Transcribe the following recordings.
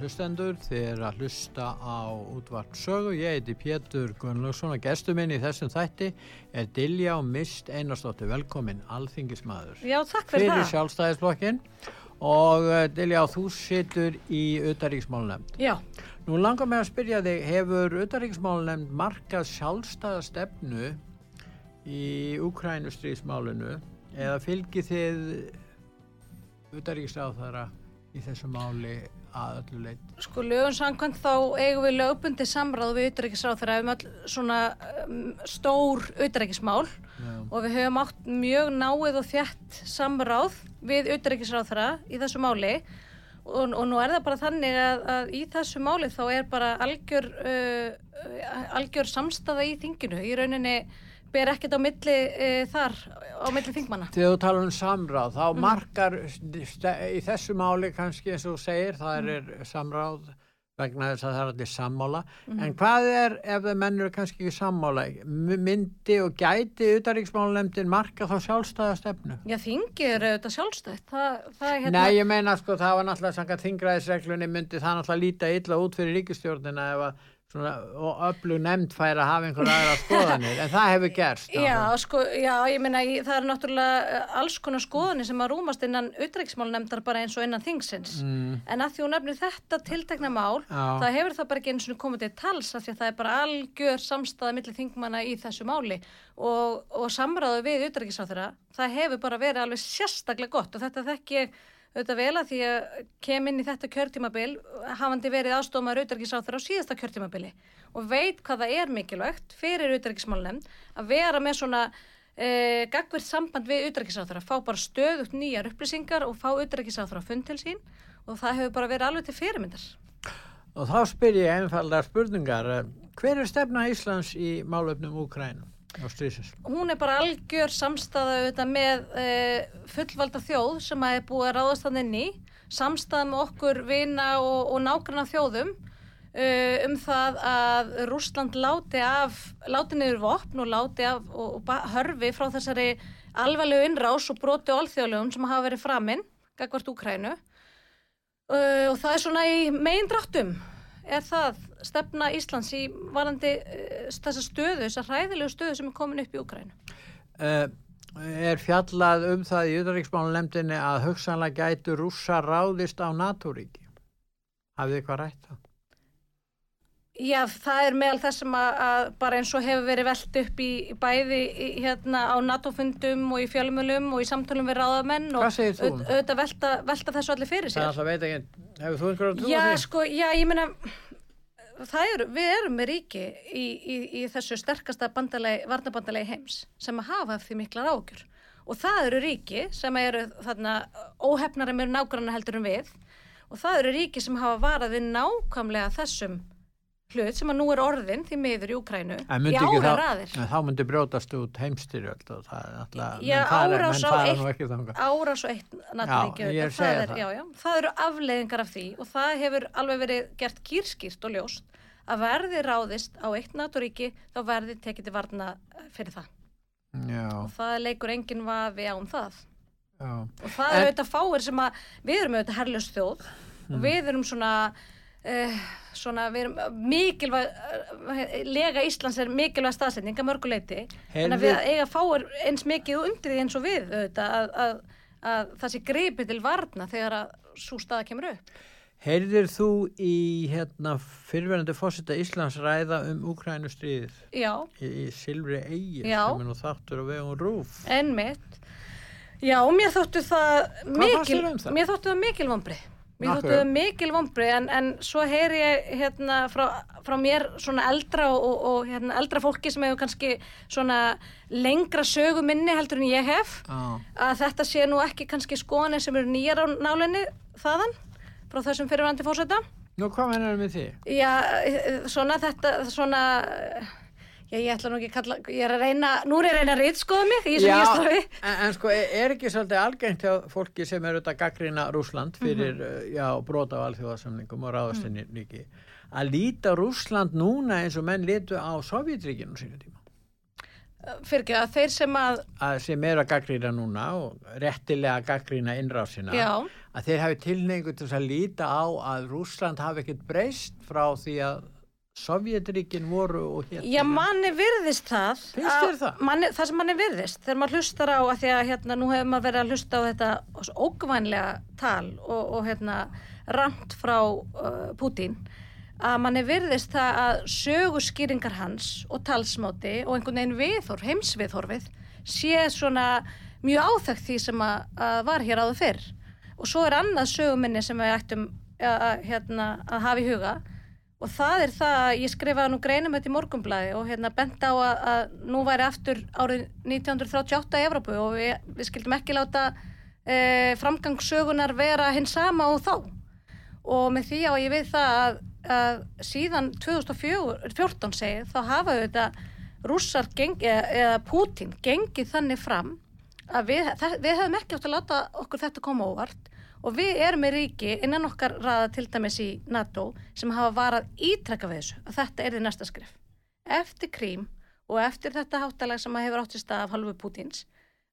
Hlustendur, er að hlusta á útvart sögu. Ég heiti Pétur Gunnlaugsson og gestur minn í þessum þætti er Dilja og Mist Einarstóttir. Velkomin, alþingismæður. Já, takk fyrir, sjálfstæðisblokkin og eh, Dilja, þú situr í utaríksmálnefnd. Já, Nú langar mig að spyrja þig, hefur utaríksmálnefnd markað sjálfstæða stefnu í Ukrænustríðsmálinu eða fylgir þið utaríksáþara í þessu máli að öllu leit? sko lögum samkvæmt þá eigum við lögbundi samráð við utrækisráð um öll svona um, stór utrækismál og við höfum átt mjög náið og þjætt samráð við utrækisráð í þessu máli og, og nú er það bara þannig að, að í þessu máli þá er bara algjör, uh, algjör samstaða í þinginu. Í rauninni ber ekkert á milli uh, þar, á milli þingmanna. Þegar þú tala um samráð, Mm. þá markar ste- í þessu máli kannski eins og segir, það er samráð vegna þess að það er allir sammála. Mhm. En hvað er ef það mennur kannski ekki sammála? Myndi og gæti utaríksmálunemndin marka þá sjálfstæða stefnu? Já, þingi er auðvitað sjálfstætt. Það, það er hérna... Nei, ég meina sko, það var náttúrulega þingræðisreglunni myndi það náttúrulega líta illa út fyrir ríkistjórnina ef að og öflug nefnd færi að hafa einhver aðra skoðanir, en það hefur gerst. Já, sko, já, ég meina, í- það er náttúrulega eh, alls konar skoðanir sem að rúmast innan utreiksmálnefndar bara eins og innan þingsins. Mm, En að því hún nefnir þetta tiltekna mál, Já. það hefur það bara ekki eins og komið til tals af því að það er bara algjör samstæða millir þingmanna í þessu máli og, og samráðu við utreikisáþurra, það hefur bara verið alveg sérstaklega gott og þetta þekki ég auðvitað vel að því að kem inn í þetta kjörtímabil hafandi verið aðstofmaður auðverkisáþur á síðasta kjörtímabili og veit hvað það er mikilvægt fyrir auðverkismálnefnd að vera með svona e, gagvirt samband við auðverkisáþur að fá bara stöðugt nýjar upplýsingar og fá auðverkisáþur að fund til sín og það hefur bara verið alveg til fyrirmyndar. Og þá spyr ég einfaldar spurningar. Hver er stefna Íslands í málöfnum Úkrænum? Hún er bara algjör samstæða auðvitað með e, fullvalda þjóð sem að er búið að ráðast þannig inn í, samstæða með okkur vina og, og nágranna þjóðum uh, um það að Rússland láti af, láti niður vopn og láti af og, og hörfi frá þessari alvarlegu innrás og broti og alþjóðlegum sem hafa verið framinn, gagvart Úkrænu. Uh, og það er svona í megin dráttum er það stefna Íslands í varandi uh, þessa stöðu, þessa hræðilegu stöðu sem er komin upp í Úkrænu. Uh, er fjallað um það í utanríksmálunemndinni að hugsanlega gætu rússa ráðist á NATO-ríki? Hafið eitthvað rætt það? Já, það er meðal þess sem að, að bara eins og hefur verið velt upp í, í bæði í, hérna á NATO-fundum og í fjölmjölum og í samtölum við ráðamenn og um auð- auðvitað velta, velta þessu allir fyrir Það er sér. alltaf veit ekki, hefur þú einhverjum trú á Já, því? sko, já, ég meina, eru, við erum með ríki í, í, í þessu sterkasta bandalegi, varnabandalegi heims sem að hafa því miklar ágjur. Og það eru ríki sem eru þarna óhefnari með nágranna heldur en við og það eru ríki sem hafa varað við nákvæmlega þessum hlut sem að nú er orðin því miður í Úkrænu En í ára þá, raðir. en þá myndi brjótast út heimstyrjöld og það er alltaf, árás menn á eitt-. Árás og eitt það, það. er, já, já, það eru afleiðingar af því og það hefur alveg verið gert kýrskýrt og ljóst að verði ráðist á eitt NATO-ríki þá verði tekið til varna fyrir það Já, og það leikur enginn vafi án það já. og það En- er auðvitað fáir sem að við erum auðvitað herljus þjóð Hmm. og við erum svona uh, svona, við erum mikilvæg, uh, lega Íslands er mikilvæg staðsetning að mörguleiti, en að við eiga fáir eins mikið undir því eins og við auðvitað, að, að, að það sé greipið til varna þegar að svo staða kemur upp. Heyrðir þú í hérna, fyrirverðandi fósita Íslands ræða um Úkrænustriðið Já. í, í Silfri Eyjir Já. sem er nú þáttur á vegum Rúf? En mitt. Já, mér þóttu það Hvað mikil, um það? mér þóttu það mikil vombrið. Mér þóttu það mikil vombrið en, en svo heyri ég hérna frá, frá mér svona eldra og, og, og hérna, eldra fólki sem hefur kannski svona lengra söguminni heldur en ég hef Já. að þetta sé nú ekki kannski skoðanir sem eru nýjar á nálinni þaðan frá þessum fyrirvandi fórseta. Nú, hvað mennar með því? Já, svona þetta, svona, já, ég ætla nú ekki að kalla, ég er að reyna, nú er ég að reyna að reytskoða mig í þessu nýja starfi. en, en sko, er er ekki svolítið algengt hjá fólki sem er auðvitað gaggrina Rúsland fyrir, mm já, brota á alþjóðasamlingum og ráðastinni líki, að líta Rúsland núna eins og menn litu á Sovjetríkinu sínu tíma? Fyrir ekki að þeir sem að, að sem eru að gaggrina núna og réttilega að gaggrina innrásina já, að þeir hafi tilneingu til að líta á að Rúsland hafi ekkert breyst frá því að Sovjetríkin voru og hér já, manni virðist það. Finnst þér það? Manni, það sem manni virðist, þegar maður hlustar á að því að hérna, nú hefur maður verið að hlusta á þetta ógvænlega tal og, og hérna, ramt frá uh, Pútín, að manni virðist það að sögurskýringar hans og talsmáti og einhvern veginn viðhorf, heimsviðhorfið, sé svona mjög áþægt því sem að, að var hér áður fyrr. Og svo er annað söguminni sem við ættum að, að, hérna, að hafa í huga og það er það að ég skrifaði nú greinum þetta í morgunblæði og hérna bent á að, að nú væri aftur árið 1938 í Evrópu og við, við skildum ekki láta e, framgangssögunar vera hins sama og þá. Og með því á ég við það að, að síðan 2014 segið þá hafa þetta rússar gengi, eða, eða Putin gengið þannig fram að við, það, við hefum ekki átt að láta okkur þetta koma óvart og við erum með ríki innan okkar raða til dæmis í NATO sem hafa varað ítrekka við þessu að þetta er því næsta skrif. Eftir krím og eftir þetta háttalag sem hefur átt í stað af halvu Pútins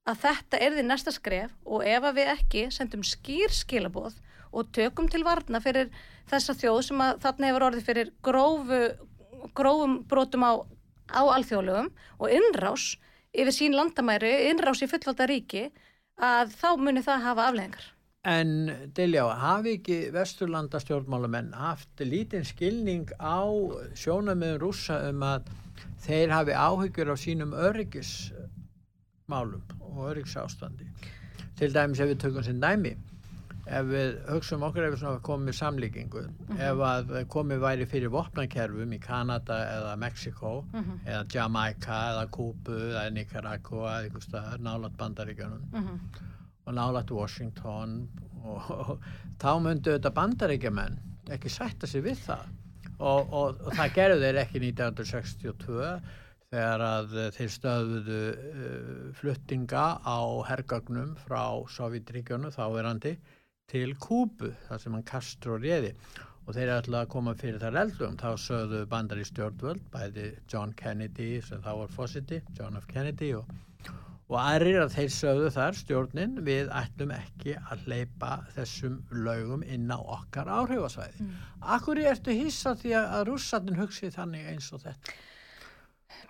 að þetta er því næsta skref og ef við ekki sendum skýr skilaboð og tökum til varna fyrir þessa þjóð sem að þarna hefur orðið fyrir grófu, grófum brotum á, á alþjóðlegum og innrás yfir sín landamæri, innrás í fullvalda ríki að þá muni það hafa afleðingar. En Diljá, hafi ekki vesturlanda stjórnmálamenn haft lítinn skilning á sjónamiðum rússa um að þeir hafi áhyggjur á sínum öryggismálum og öryggisástandi. Til dæmis ef við tökum sér dæmi, ef við hugsaum okkur ef við komum með samlíkingu, ef að komið væri fyrir vopnakerfum í Kanada eða Mexiko eða Jamaica eða Kúbu eða Nicaragua eða einhver staðar, nálat bandaríkjunum og nálægt Washington og, og þá myndu þetta bandaríkjumenn ekki sætta sig við það. Og, og, og það gerðu þeir ekki 1962 þegar að þeir stöðuðu uh, fluttinga á hergagnum frá Sovjetríkjunu þáverandi til Kúbu þar sem hann Castro réði. Og þeir ætlaði að koma fyrir þar eldum. Þá sögðu bandari stjórnvöld bæði John Kennedy sem þá var fósiti John F. Kennedy og og aðrir að þeir sögðu þar stjórnin við ætlum ekki að hleypa þessum laugum inn á okkar áhrifasvæði. Mm. Akkur ertu hissa því að rússatinn hugsið þannig eins og þetta?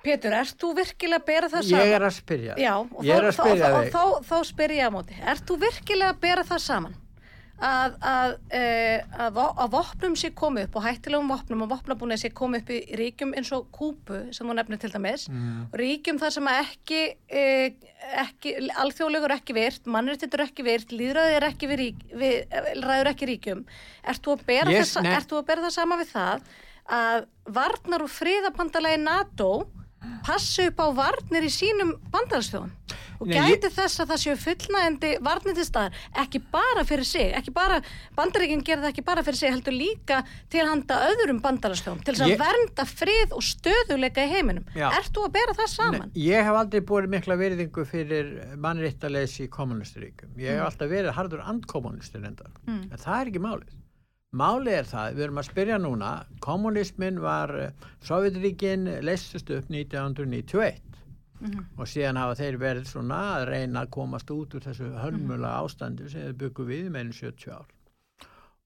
Pétur, ert þú virkilega að bera það saman? Ég er að spyrja. Já, og, er að þá, spyrja þá, þig. þá, þá, þá spyr ég á móti. Ert þú virkilega að bera það saman? Að, að, e, að, að vopnum sé komið upp og hættilegum vopnum og vopnabúnið sé komið upp í ríkjum eins og Kúbu sem þú nefnir til dæmis Mm. ríkjum þar sem ekki, e, ekki alþjóðlegur ekki virt, mannréttindur ekki virt líðræði er ekki við, við ræður ekki ríkjum ert þú, að bera Yes, það, nei. ert þú að bera það sama við það að varnar og friðabandalagi NATO passu upp á varnir í sínum bandalagsþjóðum og gæti þess að það séu fullnægandi varnir til staðar, ekki bara fyrir sig ekki bara, bandaríkinn það ekki bara fyrir sig, heldur líka til handa öðrum bandalagsþjóðum, til þess að Ég- vernda frið og stöðuleika í heiminum. Ert þú að bera það saman? Nei, ég hef aldrei búið mikla veriðingu fyrir mannréttaleysi í kommunisturíkum. Ég hef alltaf verið hardur andkommunistur endar. Mm. En það er ekki málið. Málið er það, við erum að spyrja núna, kommunismin var, Sovjetríkin leistust upp 1991 Mhm. og síðan hafa þeir verið svona að reyna að komast út úr þessu hölmulega ástandi sem þeir byggu við með enn 70 ár.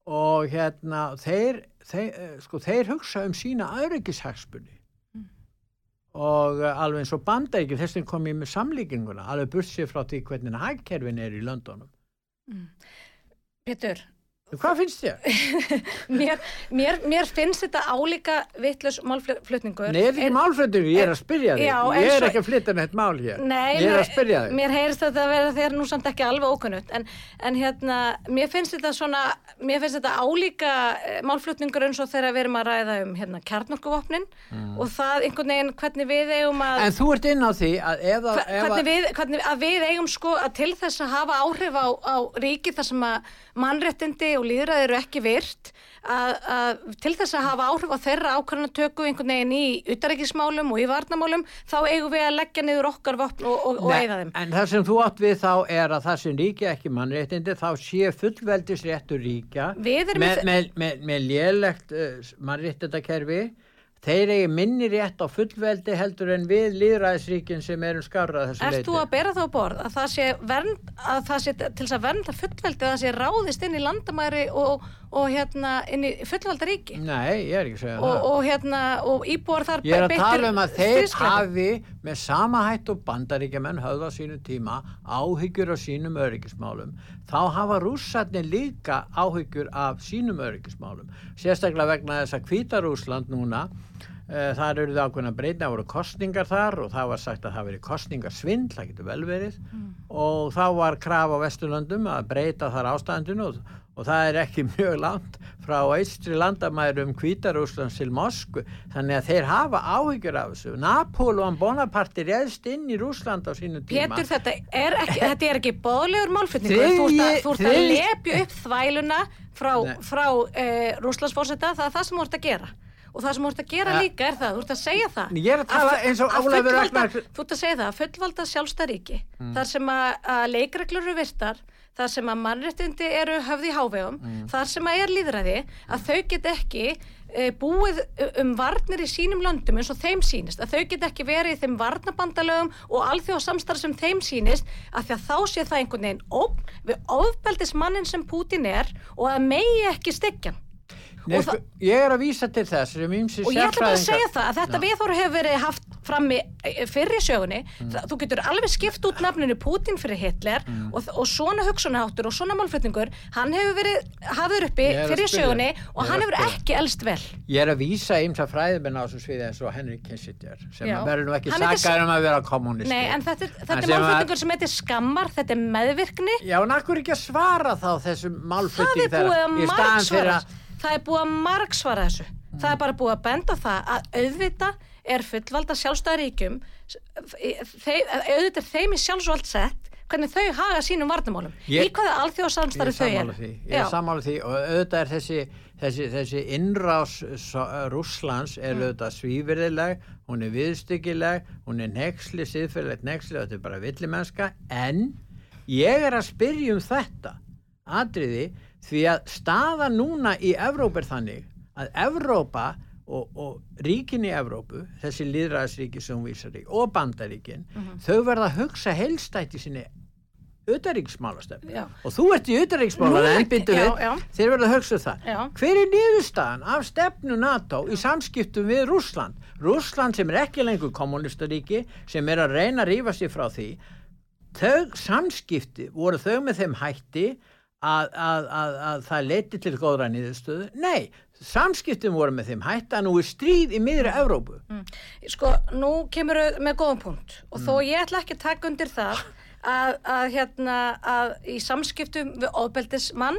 Og hérna, þeir, þeir, eh, sko, þeir hugsa um sína öryggishagspunni og uh, alveg eins og bandaríkjum þess vegna kom ég með samlíkinguna alveg burt sér frá því hvernig hagkerfin er í löndunum. Pétur, Hvað finnst þér? mér, mér, mér finnst þetta álíka vittlust málflutningur. Nei, þetta er ekki málflutningur, ég er að spyrja þig. Ég er ekki að flytja neitt mál hér. Nei, ég er að spyrja þig. Mér heyrist þetta að vera þér nú samt ekki alveg ókunnugt en, en hérna, mér finnst þetta svona mér finnst þetta álíka eh, málflutningur eins og þegar við erum að ræða um hérna kjarnorkuvopnin og það einhvern veginn hvernig við eigum að Mm. En þú ert inn á því að að- hvernig við, hvernig að við eigum sko að til þess að og líðræði eru ekki virt að, að til þess að hafa áhrif á þeirra ákvarðanatöku einhvern veginn í utaríkismálum og í varnamálum þá eigum við að leggja niður okkar vopn og, og, og eigða þeim. En það sem þú átt við þá er að það sem ríkja ekki mannréttindi þá sé fullveldisréttur ríkja með, með, með, með lélegt uh, mannréttindakerfi þeir eigi minni rétt á fullveldi heldur en við líðræðisríkin sem erum skárrað þessu leiti. þú að bera þá borð að það sé, vernd, að það sé til þess að vernda fullveldi að það sé ráðist inn í landamæri og, og hérna inn í fullvelda ríki Nei, ég er ekki að segja og, það. og hérna og íbúar þar Ég er að tala um að þeir hafi með sama hætt og bandaríkjaman höfðu á sínu tíma áhyggjur á sínum öryggismálum. Þá hafa rússarnir líka áhyggjur af sínum öryggismálum. Sérstaklega vegna þess að hvíta Rússland núna, uh, þar eru það ákveðna breytna, það voru kostningar þar og það var sagt að það veri kostningarsvindl, það getur vel verið og þá var kraf á Vesturlöndum að breyta þar ástæðandinu og, og það er ekki mjög langt frá eistri landamærum Hvítarúslands til Moskvu þannig að þeir hafa áhyggjur af þessu Napóleon Bonaparte reðst inn í Rúsland á sínu tíma Pétur, þetta er ekki, þetta er ekki bóðlegur málflutningur. Þriðji- Þú ert að, þú ert að lepja upp þvæluna frá, frá eh, Rúslandsfórseta, það er það sem þú ert að gera. Og það sem þú ert að gera Ja. líka er það, þú ert að segja það. Ég er að tala fu- eins og að fullvalda- Þú ert að segja það, að fullvalda sjálfstæðríki, Mm. þar sem að leikreglur eru virtar, þar sem að mannréttindi eru höfð í hávegum, Mm. þar sem að er líðræði, að þau get ekki e, búið um varnir í sínum löndum eins og þeim sýnist, að þau get ekki verið í þeim varnabandalögum og alþjóðsamstarf sem þeim sýnist, að að þá sé það einhvern veginn ógn við ofbeldismannin sem Putin er og að megi ekki hann. Nei, sko, ég er að vísa til þess og ég ætla bara að segja það að þetta viðhóru hefur verið haft frammi fyrir sögunni. Mm. þú getur alveg skipt út nafninu Putin fyrir Hitler Mm. og, og svona hugsunaháttur og svona málflutningur hann hefur verið hafður uppi að fyrir Ég og hann að hefur ekki elst vel. Ég er að vísa ýmsa fræðumenn á þessu sviði eins og Henry Kissinger sem verður nú ekki sakaður um að vera kommunisti Nei, en þetta, þetta er að- málflutningur sem heitir skammar, þetta er meðvirkni. Já, en akkur ekki að svara þá þessum málflutning að í staðan fyrir að það er búið að margsvara þessu. Það er bara búið að benda það að auðvita er fullvalda sjálfstæðaríkjum auðvita er þeim í sjálfsvald sett hvernig þau haga sínum varnamálum Ég- í hvaða er þau eru. því, ég er sammála því og auðvitað er þessi, þessi, þessi innrás Rússlands er Mm. auðvitað svífyrðileg, hún er viðstyggileg, hún er nexli, siðferðilegt nexli, þetta er bara villimennska, en ég er að spyrja um þetta atriði því að staða núna í Evróp er þannig að Evrópa og, og ríkin í Evrópu, þessi líðræðisríki sem hún vísar í og bandaríkin, Mhm. þau verða að hugsa helstætt í sinni auðaríksmálastefni Já. og þú ert í auðaríksmála já, já. þeir verða að hugsa um það Já. hver er niðurstaðan af stefnu NATO í samskiptum við Rússland Rússland sem er ekki lengur kommunistaríki sem er að reyna að rífa sig frá því þau samskipti voru þau með þeim hætti að, að, að, að það leiti til góðra niðurstöðu. Nei, samskiptum voru með þeim hætti að nú er stríð í miðri Evrópu. Sko, nú kemur þau með góðan punkt og þó Mm. ég ætla ekki að taka undir það að, að hérna að í samskiptum við ofbeldismann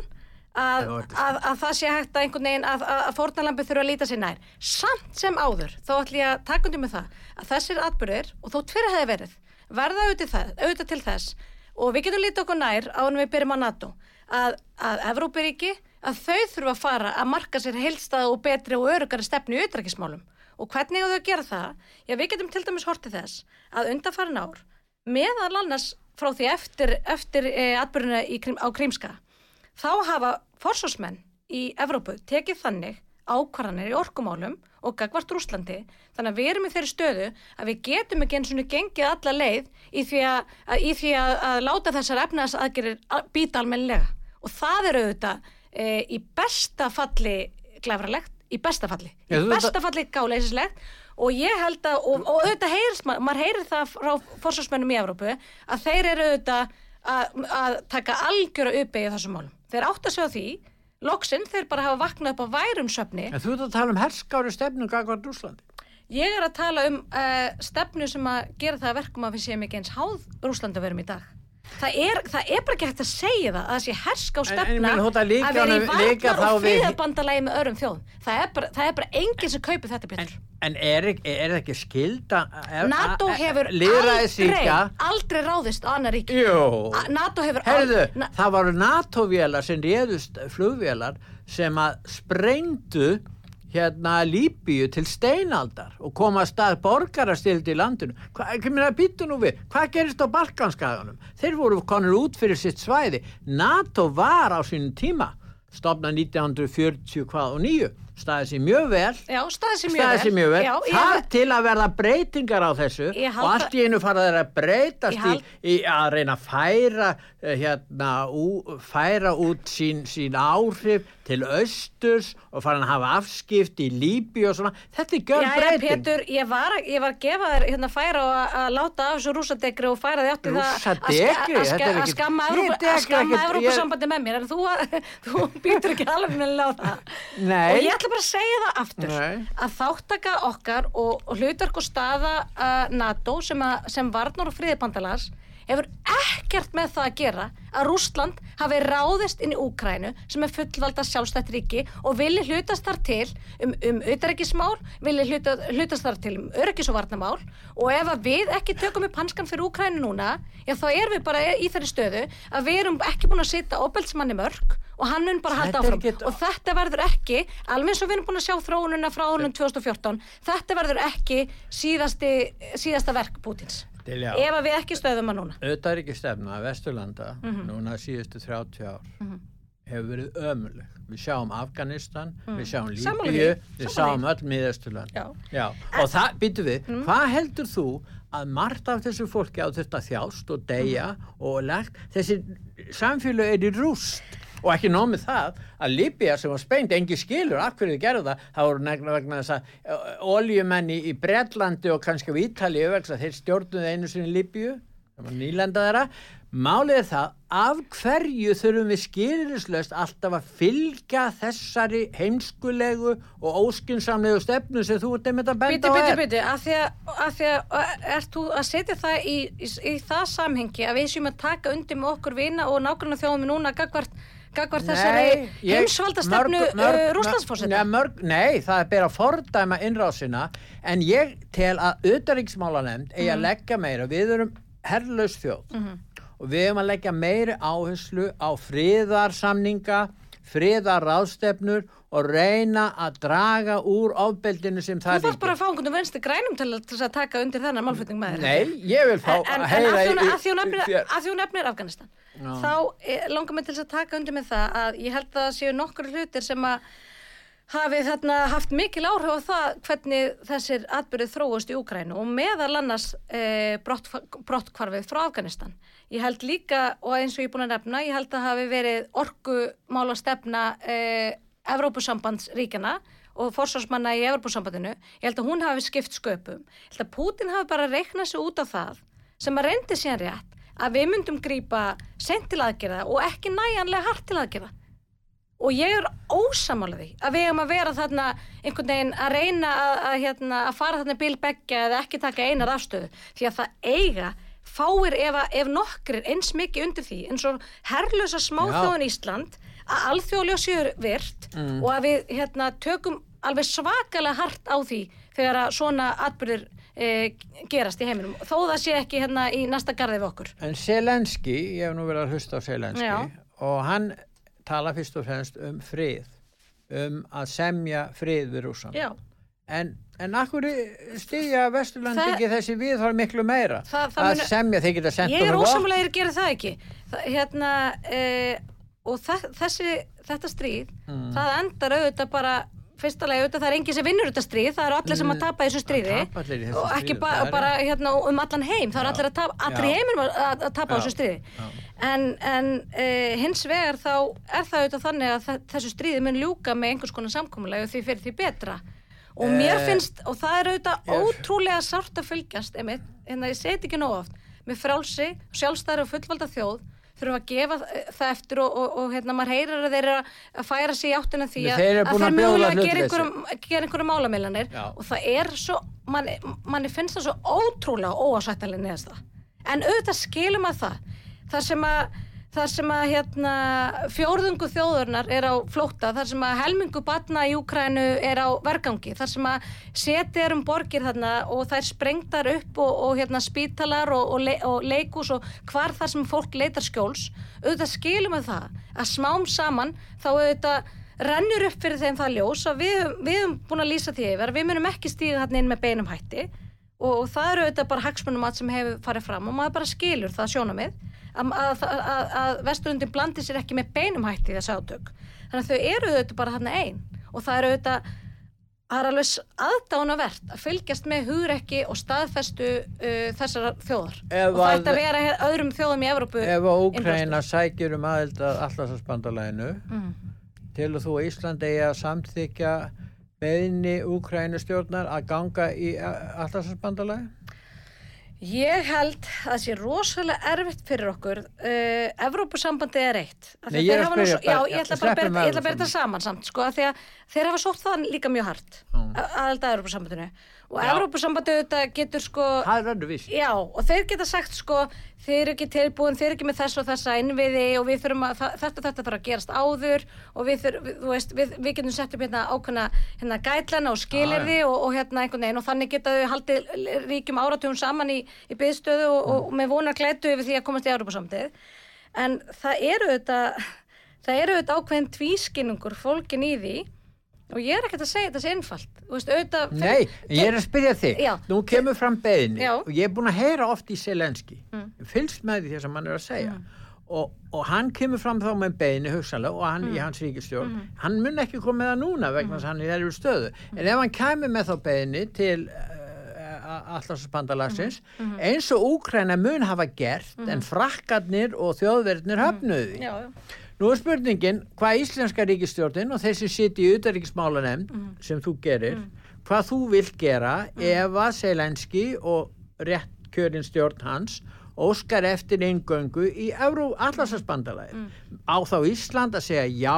að, að, að það sé hægt að einhvern veginn að, að, fórnalambi þurfa að líta sér nær. Samt sem áður, þá ætla ég að taka undir með það að þessir atbyrðir, og þótt fyrir hefði verið verða auðvitað, til þess og við getum lítið okkur nær á við byrjum að NATO að, að Evrópiríki, að þau þurfa að fara að marka sér heilstað og betri og örugari stefnu í auðrækismálum og hvernig á þau að gera það? Já, við getum til dæmis hortið þess að undanfarin ár meðal annars frá því eftir, eftir e, atbyrjuna Krím- á Krímska þá hafa forsvarsmenn í Evrópu tekið þannig ákvarðanir í orkumálum og gagvart Rúslandi þannig að við erum í þeirri stöðu að við getum ekki eins og gengið alla leið í því að, að, í því að, að láta þessar efnaðsaðgerir býta almennilega og það er auðvitað e, í besta falli glæfralegt, í bestafalli, í Já, þú- bestafalli gáleysislegt og ég held að, og, og auðvitað heyrist, ma- maður heyrir það frá forsvarsmennum í Evrópu, að þeir eru auðvitað að, að taka algjöra uppeyju þessum málum. Þeir átt að segja því, loksinn þeir bara hafa vaknað upp á værum söfni. En þú ert að tala um herskári stefnu gagvart Rúslandi. Ég er að tala um uh, stefnu sem að gera það að verkum að við séum ekki eins háð Rúslandi verum í dag. Það er, það er bara ekki hægt að segja það að það sé herska á En- en stefna ert að líka að vera í varnar og friðabandalagi með öðrum þjóð. Það er bara, það er bara enginn sem kaupir þetta En, betur. en er, ekki- er það ekki skilda? Er, NATO hefur aldrei, aldrei ráðist á annar. A- NATO hefur Herðu, al- na- það voru NATO-vélar sem réðust flugvélar sem að sprengdu hérna Líbíu til steinaldar og koma að stað borgarastildi í landinu. Við, hvað gerist á Balkanskaganum? Þeir voru konur út fyrir sitt svæði. NATO var á sínum tíma, stopnað 1940 hvað og nýju, staðið sér mjög vel. Já, staðið sér mjög staðið sér mjög vel, Já, þar hef- til að verða breytingar á þessu og allt í einu fara þeir að breytast Ég í, í að reyna að færa eh, hérna, ú, færa út sín, sín áhrif til austurs og fara að hafa afskipt í Líbi og svona, þetta er Jæja, breyting Pétur, ég var, að- ég var að gefa þér hérna færa og að- að láta af þessu rúsadegri og færa því átti það að að að skamma að skamma ekkit- Evrópusambandi með mér. En þú, býtur ekki alveg með það Nei. og ég ætla bara að segja það aftur Nei. að þáttaka okkar og, og hlutverk og staða uh, NATO sem, að, sem varnar og friðibandalars hefur ekkert með það að gera að Rústland hafi ráðist inn í Úkrænu sem er fullvalda sjálfstætt ríki og vilji hlutast þar til um, um auðarækismál, vilji hluta, hlutast þar til um öryggis og varnamál og ef við ekki tökum upp hanskan fyrir Úkrænu núna, já þá erum við bara í þeirri stöðu að við erum ekki búin að sitja óbeltsmanni mörg og hann mun bara halda Þetta áfram. ekkit- og þetta verður ekki, alveg eins og við erum búin að sjá þróununa frá árunum 2014 þetta verður ekki síðasti, síðasta verk Pútins. Ef að við ekki stöðum að núna. Auðvitað er ekki stefna að Vesturlanda Mhm. núna síðustu 30 ár hefur verið ömuleg við sjáum Afganistan, við sjáum Mhm. Sammála Líbíu við sjáum öll miðausturland Já. og það, býtu við, Mhm. hvað heldur þú að margt af þessu fólki á þetta þjást og deyja Mhm. og lagt þessi samfélag er í rúst og ekki nóg með það að Líbía sem var spengt, engi skilur af hverju þið gerðu það, það voru negna vegna þess að oljumenni í Bretlandi og kannski á þess að þeir stjórnuði einu sinni Líbíu það var nýlenda þeirra. Málið er það, af hverju þurfum við skilirislaust alltaf að fylgja þessari heimskulegu og óskinsamlegu stefnu sem þú ert einmitt að benda á bíti, er? bíti, af því að, af því að ert þú að setja það í, í, í það samhengi að við séum að taka undir með okkur vina og nákvæmlega þjóðum núna gagvart, gagvart þessari ég- heimsvalda stefnu mörg- mörg- uh, Rúslandsfórseta Nei, mörg- Nei, það er bara að fordæma innrásina en ég tel að auðaríksmálanemnd eigi Mhm. að leggja meira. Við erum herrlaus þjóð og við erum að leggja meiri áherslu á friðarsamninga friðarráðstefnur og reyna að draga úr ofbeldinu sem Þú það þarf bara að fá einhvern venstri grænum til að, taka undir þennan málflutning með þér Nei, ég vil fá en, en, að en heyra í- að því hún nefnir, nefnir Afganistan Já. þá eh, langar mig til að taka undir með það að ég held að það séu nokkur hlutir sem að hafi þarna haft mikil áhrif á það hvernig þessir atbyrðið þróast í Úkrænu og meðal annars e, brott, brottkvarfið frá Afganistan. Ég held líka, og eins og ég er búin að nefna, ég held að hafi verið orkumála stefna e, Evrópusambandsríkjana og forsvarsmanna í Evrópusambandinu, ég held að hún hafi skipt sköpum. Ég held að Putin hafi bara reiknað sig út af það sem að reyndi síðan rétt að við myndum grípa sent til aðgerða og ekki næjanlega hart til aðgerða. Og ég er ósamála því að við hefum að vera þarna einhvern veginn að reyna að, að, hérna, að fara þarna bilbeggja eða ekki taka einar afstöðu. Því að það eiga fáir ef, ef nokkrir eins mikið undir því eins og herrlösa smáþjóðin Ísland að alþjóðlega séu virt og að við hérna, tökum alveg svakalega hart á því þegar að svona atbyrðir e, gerast í heiminum. Þó það sé ekki hérna í næsta garði við okkur. En Selenski, ég hef nú verið að hlusta á Selenski Já. og hann tala fyrst og fremst um frið, um að semja frið við rússan. Já. En, en akkur stýja Vesturland Það- ekki þessi viðhór miklu meira? Það- það að muni- semja, þeir geta sendt Ég er ósamlega að gera það ekki. Það, hérna, e, og þe þessi, þetta stríð, Mm. það endar auðvitað bara fyrsta lagi auðvitað það er enginn sem vinnur þetta stríð, það eru allir sem að tapa í þessu stríði tapa og ekki ba er bara hérna, um allan heim, það eru allir, að tapa, allir heiminum að, að, að tapa Já. þessu stríði Já. en, en uh, hins vegar þá er það auðvitað þannig að þe- þessu stríði mun ljúka með einhvers konar samkomulega og því fyrir því betra og mér Eh, finnst, og það er auðvitað ég- ótrúlega sárt að fylgjast einmitt, en það ég seti ekki nóg oft með frálsi, sjálfstæðar og fullvalda þjóð þurfum að gefa það eftir og, og, og hérna maður heyrir að þeir eru að færa sig í áttina því að, þeir eru þeir að gera einhverjum málamilanir Já. og það er svo, manni, manni finnst það svo ótrúlega óásættalega neðast það en auðvitað skilum að það. Þar sem að þar sem að hérna, fjórðungu þjóðurnar er á flótta, þar sem að helmingu batna í Úkrænu er á vergangi, þar sem að seti er um borgir þarna og það er sprengtar upp og, og hérna, spítalar og, og, le, og leikus og hvar þar sem fólk leitar skjóls, auðvitað skilum að það að smám saman þá auðvitað rennur upp fyrir þeim það ljós að við, við höfum búin að lýsa því yfir við munum ekki stíga þarna inn með beinum hætti og, og það eru auðvitað bara hagsmunum sem hefur farið fram og maður bara skilur það sjónamið að, að, að, að Vesturlundin blandi sér ekki með beinum hætti í þessu átök. Þannig að þau eru auðvitað bara þarna einn og það eru auðvitað það er alveg aðdánavert að fylgjast með hugrekki og staðfestu uh, þessara þjóðar. Ef og að vera öðrum þjóðum í Evrópu Ef að Úkraina sækjur um aðild að allarsasbandalæginu mm. telur þú að Ísland eigi að samþykja beðni Úkraínu stjórnar að ganga í allarsasbandalægi? Ég held að það sé rosalega erfitt fyrir okkur uh, Evrópusambandi er eitt. Nei, ég er svo- Já, ég ætla bara bera- ég ætla að þetta saman samt sko, að þeir hafa sótt það líka mjög hart aðelda að Evrópusambandinu og Já. Evrópusambandi auðvitað getur sko. Já, og þeir geta sagt sko þeir eru ekki tilbúin, þeir eru ekki með þess og þessa innviði og við þurfum að, þetta þetta þarf að gerast áður og við, þurf, við, veist, við, við getum sett upp hérna ákveðna hérna gætlana og skilirði og, og hérna einhvern veginn og þannig geta þau haldið ríkjum áratugum saman í, í byðstöðu og, og, með vona glætu yfir því að komast í Európa-samtið en það eru þetta það eru þetta ákveðin tvískinningur fólkin í því og ég er ekkert að segja þetta sé einfalt veist, auðvitað, Nei, ég er að spyrja þig. Já. Nú kemur fram beðinni Já. og ég er búin að heyra oft í Selenski. Mm. Fylgst með því þess að mann er að segja. Og, og hann kemur fram þá með beðinni hugsanlega og hann Mm. í hans ríkistjórn. Hann mun ekki koma með það núna vegna þess að hann er í stöðu. En ef hann kemur með þá beðinni til uh, allarsbandalagsins eins og Úkræna mun hafa gert en frakkarnir og þjóðverðnir höfnuðu því. já, já. Nú er spurningin hvað íslenska ríkistjórnin og þessi sitt í utaríkismálanemnd sem þú gerir, hvað þú vilt gera ef að Selenski og rétt kjörin stjórn hans óskar eftir eingöngu í Euró allarsasbandalagi. Á þá Ísland að segja já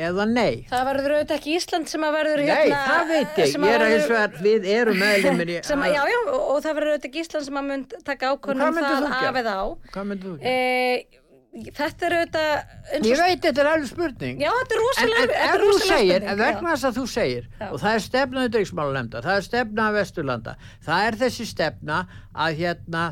eða nei. Það verður auðvitað ekki Ísland sem að verður Nei, hérna það veit ég. sem að Ég er að verður- hins vegar, við erum meðlumir í... að- Já, já, og, og það verður auðvitað ekki Ísland sem að mun taka Og myndir það af eða á Hvað myndir þú gera? e, Þetta er auðvitað Ég veit, þetta er alveg spurning. Já, þetta er En, rosalega en þetta ef er þú segir, ef vegna þess að þú segir Já. og það er stefna utryggsmálanemnda, það er stefna af Vesturlanda, það er þessi stefna að hérna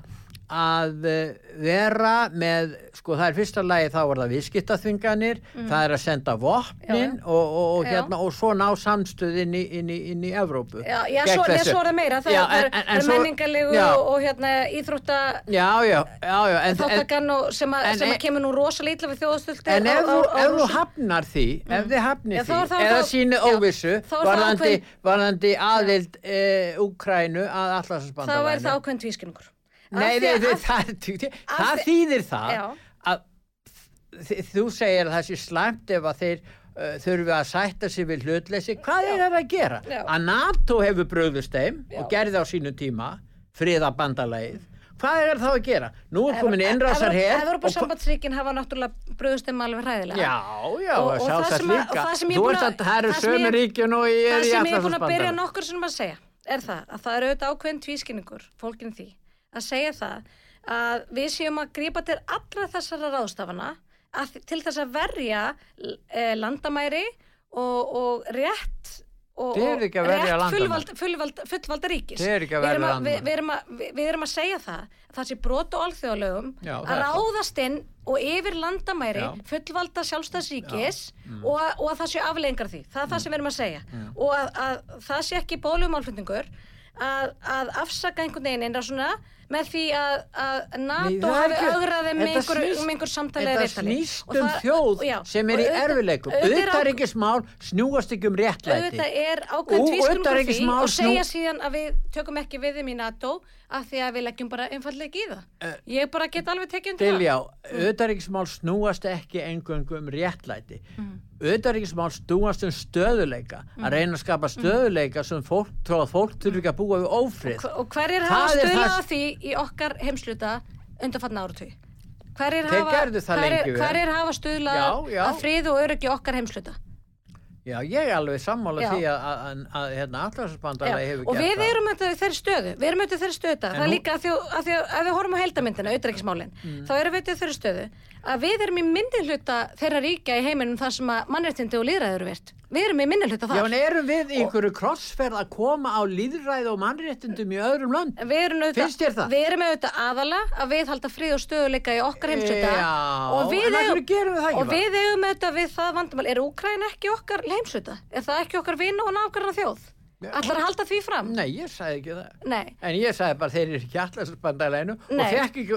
að eh, vera með, sko það er fyrsta lagi þá er það viðskiptaþvinganir, það er að senda vopnin Mm. Já, já. og, og, og hérna og svo ná samstöð inn í, inn í, inn í Evrópu. Já, já svo, svo er það meira Það er, en- er menningarlegu og, hérna íþrótta þáttakann og sem, að, en- sem en- að kemur nú rosalega illa við þjóðastöldi En ef þú, ef þú hafnar því, ef þið hafnir því, eða já, óvissu, varðandi, aðild e, Úkrænu að þá er það ákveðin tvískinningur Nei, nei, nei, það, það, það þýðir það Já. að þú segir að það sé slæmt ef að þeir uh, þurfi að sætta sig við hlutleysi. Hvað er það að gera? Já. Að NATO hefur bröðust þeim Já. og gerði á sínu tíma friðabandalægið. Hvað er það að gera? Nú er komin innrásar hér. Evropasambandsríkin hafa náttúrulega bröðust þeim alveg hræðilega Já, já, Og- og það sem líka. það Þú ert að- að það eru það sömu ríkjun og ég er það í sem ég er búin að byrja nokkur sem að segja er það að það eru auðvitað ákveðin tvískinningur fólkin því að segja það að við séum að grípa til allra þessara ráðstafana að, til þess að verja e, landamæri og, og rétt og, verja rétt landamæri. fullvalda, fullvalda, fullvalda ríkis. Við erum að- við, við, erum að, við, erum að segja það að það sé brot og alþjóðalögum að ráðast inn og yfir landamæri Já. fullvalda sjálfstæðsríkis Mm. og, og að það sé aflengar því. Það er það sem við erum að segja. Og að, að það sé ekki bólumálflutningur að, að afsaka einhvern veginn einra svona með því að, að NATO hafi augraði með einhver, samtalið Þetta snýst um þjóð já, sem er í erfileikum. auðvitað er á- Utanríkismál snúast ekki um réttlæti. auðvitað er ákveðin Og segja síðan að við tökum ekki við þeim í NATO af því að við leggjum bara einfallega ekki í það ég bara get alveg tekið undir það Diljá, utanríkismál snúast ekki engöngu um réttlæti. Utanríkismál snúast um stöðuleika. Að reyna að skapa stöðuleika sem fólk, þó að fólk þurfi ekki að búa við ófrið. Og hverjir hafa stuðlað það- að því í okkar heimsluta undanfatna áratví hverjir hafa, vel. hverjir hafa stuðlað Já, já. að frið og öryggi okkar heimsluta Já, ég er alveg sammála Já. því að, að, að, hérna, allarsbandalagi Já, hefur og gert við það. erum auðvitað þeirri stöðu við erum auðvitað þeirri stöðu það er líka að því að, við horfum á heldamyndina auðvitaðismálin, Mm. þá erum við auðvitað þeirri stöðu að við erum í minni hluta þeirra ríkja í heiminum þar sem að mannréttindi og líðræður virt við erum í minni hluta Já, þar en erum við í einhverju krossferð að koma á líðræði og mannréttindum í öðrum lönd? En Við erum, auðvitað, við erum auðvitað aðala að við halda frið og stöðuleika í okkar heimsluta Já, og við gerum við við auðvitað það vandamál er Úkræn ekki okkar heimsluta? Er það ekki okkar vinn og nákvæmna þjóð? Já. Ætlar að halda því fram? Nei, ég sagði ekki það. Nei. En ég sagði bara þeir eru ekki allarsbandalænu og fekk ekki,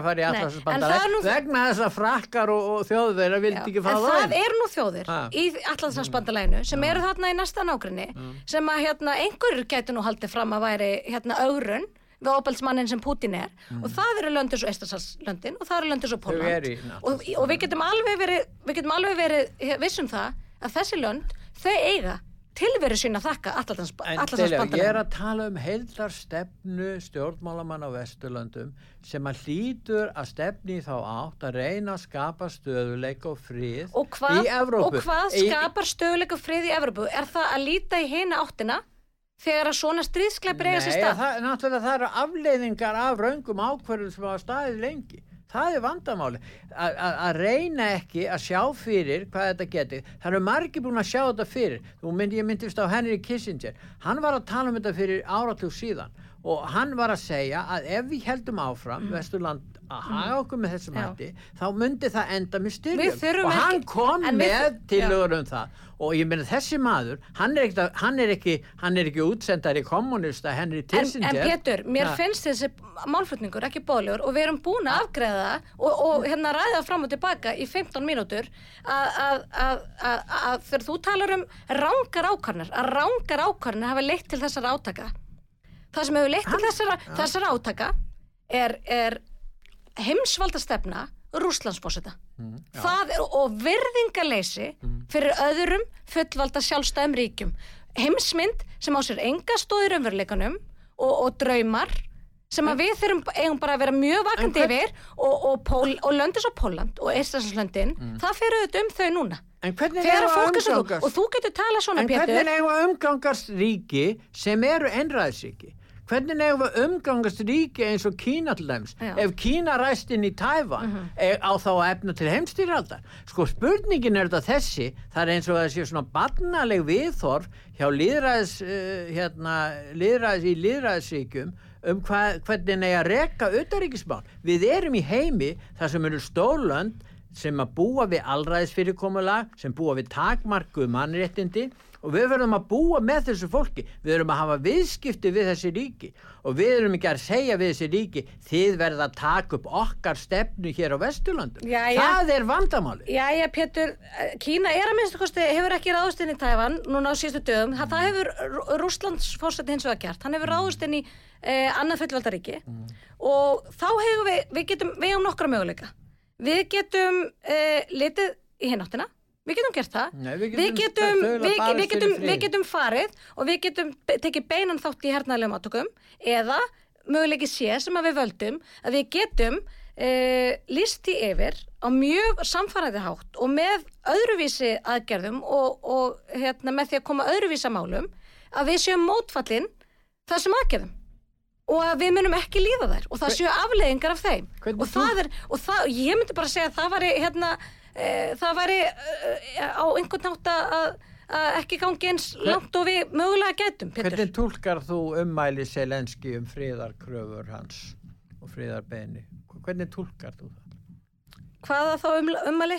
að fara í en það allarsbandalænu vegna þess að frakkar og, og þjóðverðar vildi Já, ekki en fara það eru nú þjóðir Ha. í allansarspandalaginu sem eru þarna í næsta nágrinni sem að hérna einhverjur gætu nú haldið fram að væri hérna augrun við óbælsmannin sem Putin er og það eru löndir svo Eistarsalslöndin og það eru Mm. Eru í Póland og, og við getum alveg verið við getum alveg verið vissum það að þessi lönd, þau eiga tilveru sína að þakka Diljá, ég er að tala um heildarstefnu stjórnmálamann á Vesturlöndum sem að hlýtur að stefni þá átt að reyna að skapa stöðuleika og frið og hvað, í Evrópu. og hvað skapar stöðuleika frið í Evrópu? Er það að líta í hina áttina þegar að svona stríðskleipir eiga sér Nei, stað? það, náttúrulega það eru afleiðingar af raungum ákverðum sem hafa staðið lengi. Það er vandamáli. Að reyna ekki að sjá fyrir hvað þetta geti. Það eru margir búin að sjá þetta fyrir. Þú myndi, ég myndist á Henry Kissinger. Hann var að tala um þetta fyrir áratug síðan og hann var að segja að ef við heldum áfram Vesturland að haga okkur með þessum Mm. Hætti þá myndi það enda með styrjum og hann ekki- kom með Já. tillögur um það og ég meina þessi maður hann er ekki, hann er ekki, hann er ekki útsendari kommunista Henry En, Kissinger en Pétur, mér Ha. finnst þessi málflutningur ekki bóðlegur og við erum búin að afgreða og, og hérna ræða fram og tilbaka í 15 mínútur að, þegar þú talar um rángar ákvarðanir, að rángar ákvarðanir hafa leitt til þessara átaka. Það sem hefur leitt til þessara, þessara átaka er, er heimsvalda stefna Rússlandsfósita. Mm, það er og virðingaleysi fyrir öðrum fullvalda sjálfstæðum ríkjum. Heimsmynd sem á sér enga stóðir umveruleikanum og, og draumar sem að við þurfum eigum bara að vera mjög vakandi En yfir og, og, Pól, og löndis og Póland og Eistræðslöndin, það fyrir auðvitað um þau núna. En hvernig Þegar fólk er svo, og þú getur talað svona, En Pétur, hvernig eigum við að umgangast ríki sem eru einræðsríki? Hvernig eigum við umgangast ríki eins og Kína til. Mhm. Ef Kína ræst inn í Tævan mm á þá efna til heimstýraldar. Sko spurningin er þetta þessi, það er eins og sé svona barnaleg viðþorf hjá líðræðis, uh, hérna, líðræðis í líðræðisríkjum um hva, hvernig eigi að reka auðaríkismál. Við erum í heimi þar sem eru stórlönd sem að búa við allræðisfyrirkomulag, sem búa við takmarkuð mannréttindi og við verðum að búa með þessu fólki. Við verðum að hafa viðskipti við þessi ríki og við verðum ekki að segja við þessi ríki þið verða að taka upp okkar stefnu hér á Vesturlandum. Það er vandamáli. Jæja, Pétur, Kína er að minnstu kosti, hefur ekki ráðust inn í Tæfan núna á síðustu dögum. Það, það hefur Rúslands fórseti hins vegar gert. Hann hefur ráðust inn í eh, annað fullvaldaríki og þá hefur við, við getum, við hefum nokkra möguleika. Við getum eh, litið í hináttina. Við getum gert það. Nei, við við, getum getum, þaula við, við, getum, við getum farið og við getum tekið beinan þátt í hernaðlegum átökum eða möguleiki sé sem að við völdum að við getum uh, líst í yfir á mjög samfaraði hátt og með öðruvísi aðgerðum og, og hérna, með því að koma öðruvísa málum að við séum mótfallin þessum aðgerðum og að við munum ekki líða þær og það séu afleiðingar af þeim og það er, og það, ég myndi bara segja að það væri hérna, e, það væri e, á einhvern nátt að að ekki gangi eins langt og við mögulega getum, Pétur. Hvernig tólkar þú ummæli Selenski um friðarkröfur hans og friðarbeini? Hvernig tólkar þú það? Hvaða þá um, ummæli?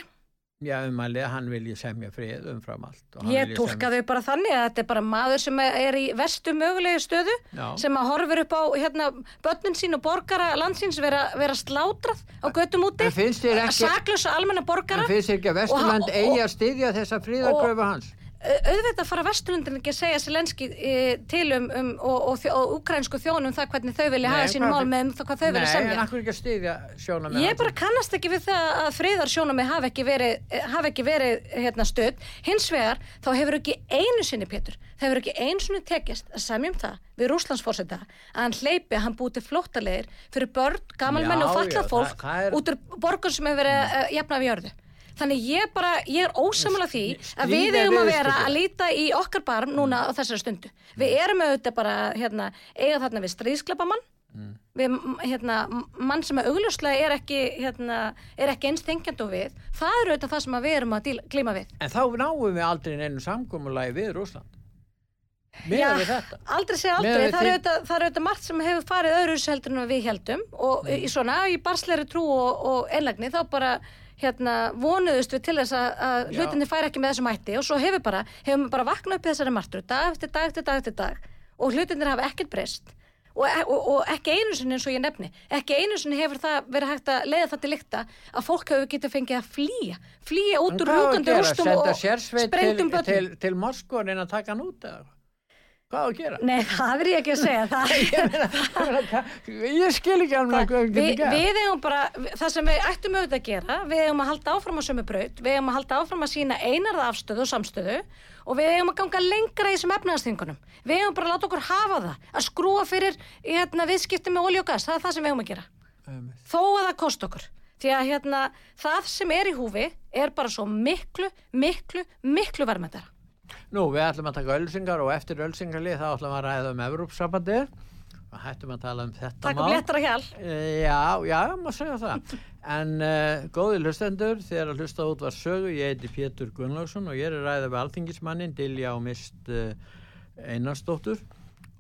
Já, umælið, hann vilji semja frið umfram allt. og Ég tólka semja- þau bara þannig að þetta er bara maður sem er í vestu mögulegu stöðu Já. sem að horfir upp á hérna, börnin sín og borgara landsins vera, vera slátrað á göttum úti En finnst þér ekki- saklösa almenna borgara En finnst þér ekki að Vesturland Og- og- eigi að styðja þessa fríðarkröfu hans? Au- auðvitað fara vesturlundin ekki að segja Selenski e, til um, um og, og, og ukrainsku þjónum það hvernig þau vilja hafa sín hvað- mál með um það hvað þau vilja Nei, semja með Ég bara kannast ekki við það að friðar sjónamið hafi ekki verið, eh, hafi ekki verið hérna, stöð. Hins vegar þá hefur ekki einu sinni, Pétur, það hefur ekki einu sinni tekist að semja um það við Rúslandsfórseta að hann hleypi að hann búti flóttalegir fyrir börn, gamalmenn Já, og fallað já, fólk það er- út úr borgun sem hefur verið jafna við jörðu. Þannig ég bara, ég er ósamlega því að við eigum að vera að líta í okkar barm núna á þessari stundu. Við erum auðvitað bara, hérna, eiga þarna við stríðsklepamann við m- hérna, mann sem að augljóslega er ekki, hérna, er ekki eins þengjandi og við, það eru auðvitað það sem við erum að glíma við. En þá náum við aldrei neinu samkommulagi við Rúsland. Við þetta. aldrei segja aldrei, við það er, auðvitað, það er auðvitað margt sem hefur farið öðru heldur en við heldum og í svona, í barsleiri trú og, og einlægni þá bara hérna, vonuðust við til þess að, hlutinni færi ekki með þessum hætti og svo hefur bara, hefur við bara vaknað upp í þessari martru dag eftir dag eftir dag eftir dag og hlutinir hafa ekkert breyst og, og, og ekki einu sinni eins og ég nefni ekki einu sinni hefur það verið hægt að leiða það til lykta að fólk hefur getið fengið að flýja flýja út úr gera? rústum og sérsveit sprengdum til, börnum til, til Moskva en að taka hann út eða? Hvað á að gera? Nei, það er ég ekki að segja það Ég, meina, ég skil ekki alveg hvað við Vi, getum gert. við eigum bara, það sem við ættum auðvitað að gera, við eigum að halda áfram á sömu braut, við eigum að halda áfram að sína einarða afstöðu og samstöðu og við eigum að ganga lengra í þessum efnaðastingunum. Við eigum bara að láta okkur hafa það, að skrúa fyrir hérna, viðskipti með olí og gas, það er það sem við eigum að gera. Einmitt. Þó að það kost okkur. Því að hérna, það sem er í húfi er bara svo miklu, miklu, miklu verðmættara. Nú, við ætlum að taka ölsingar og eftir ölsingarlið þá ætlum við að ræða um Evrópsambandið og hættum að tala um þetta Takk um léttara hjál. Eh, Já, já, má segja það. En uh, góði hlustendur, þegar að hlusta út var sögu, ég heiti Pétur Gunnlaugsson og ég er ræða við alþingismannin Dilja og Mist uh, Einarsdóttur.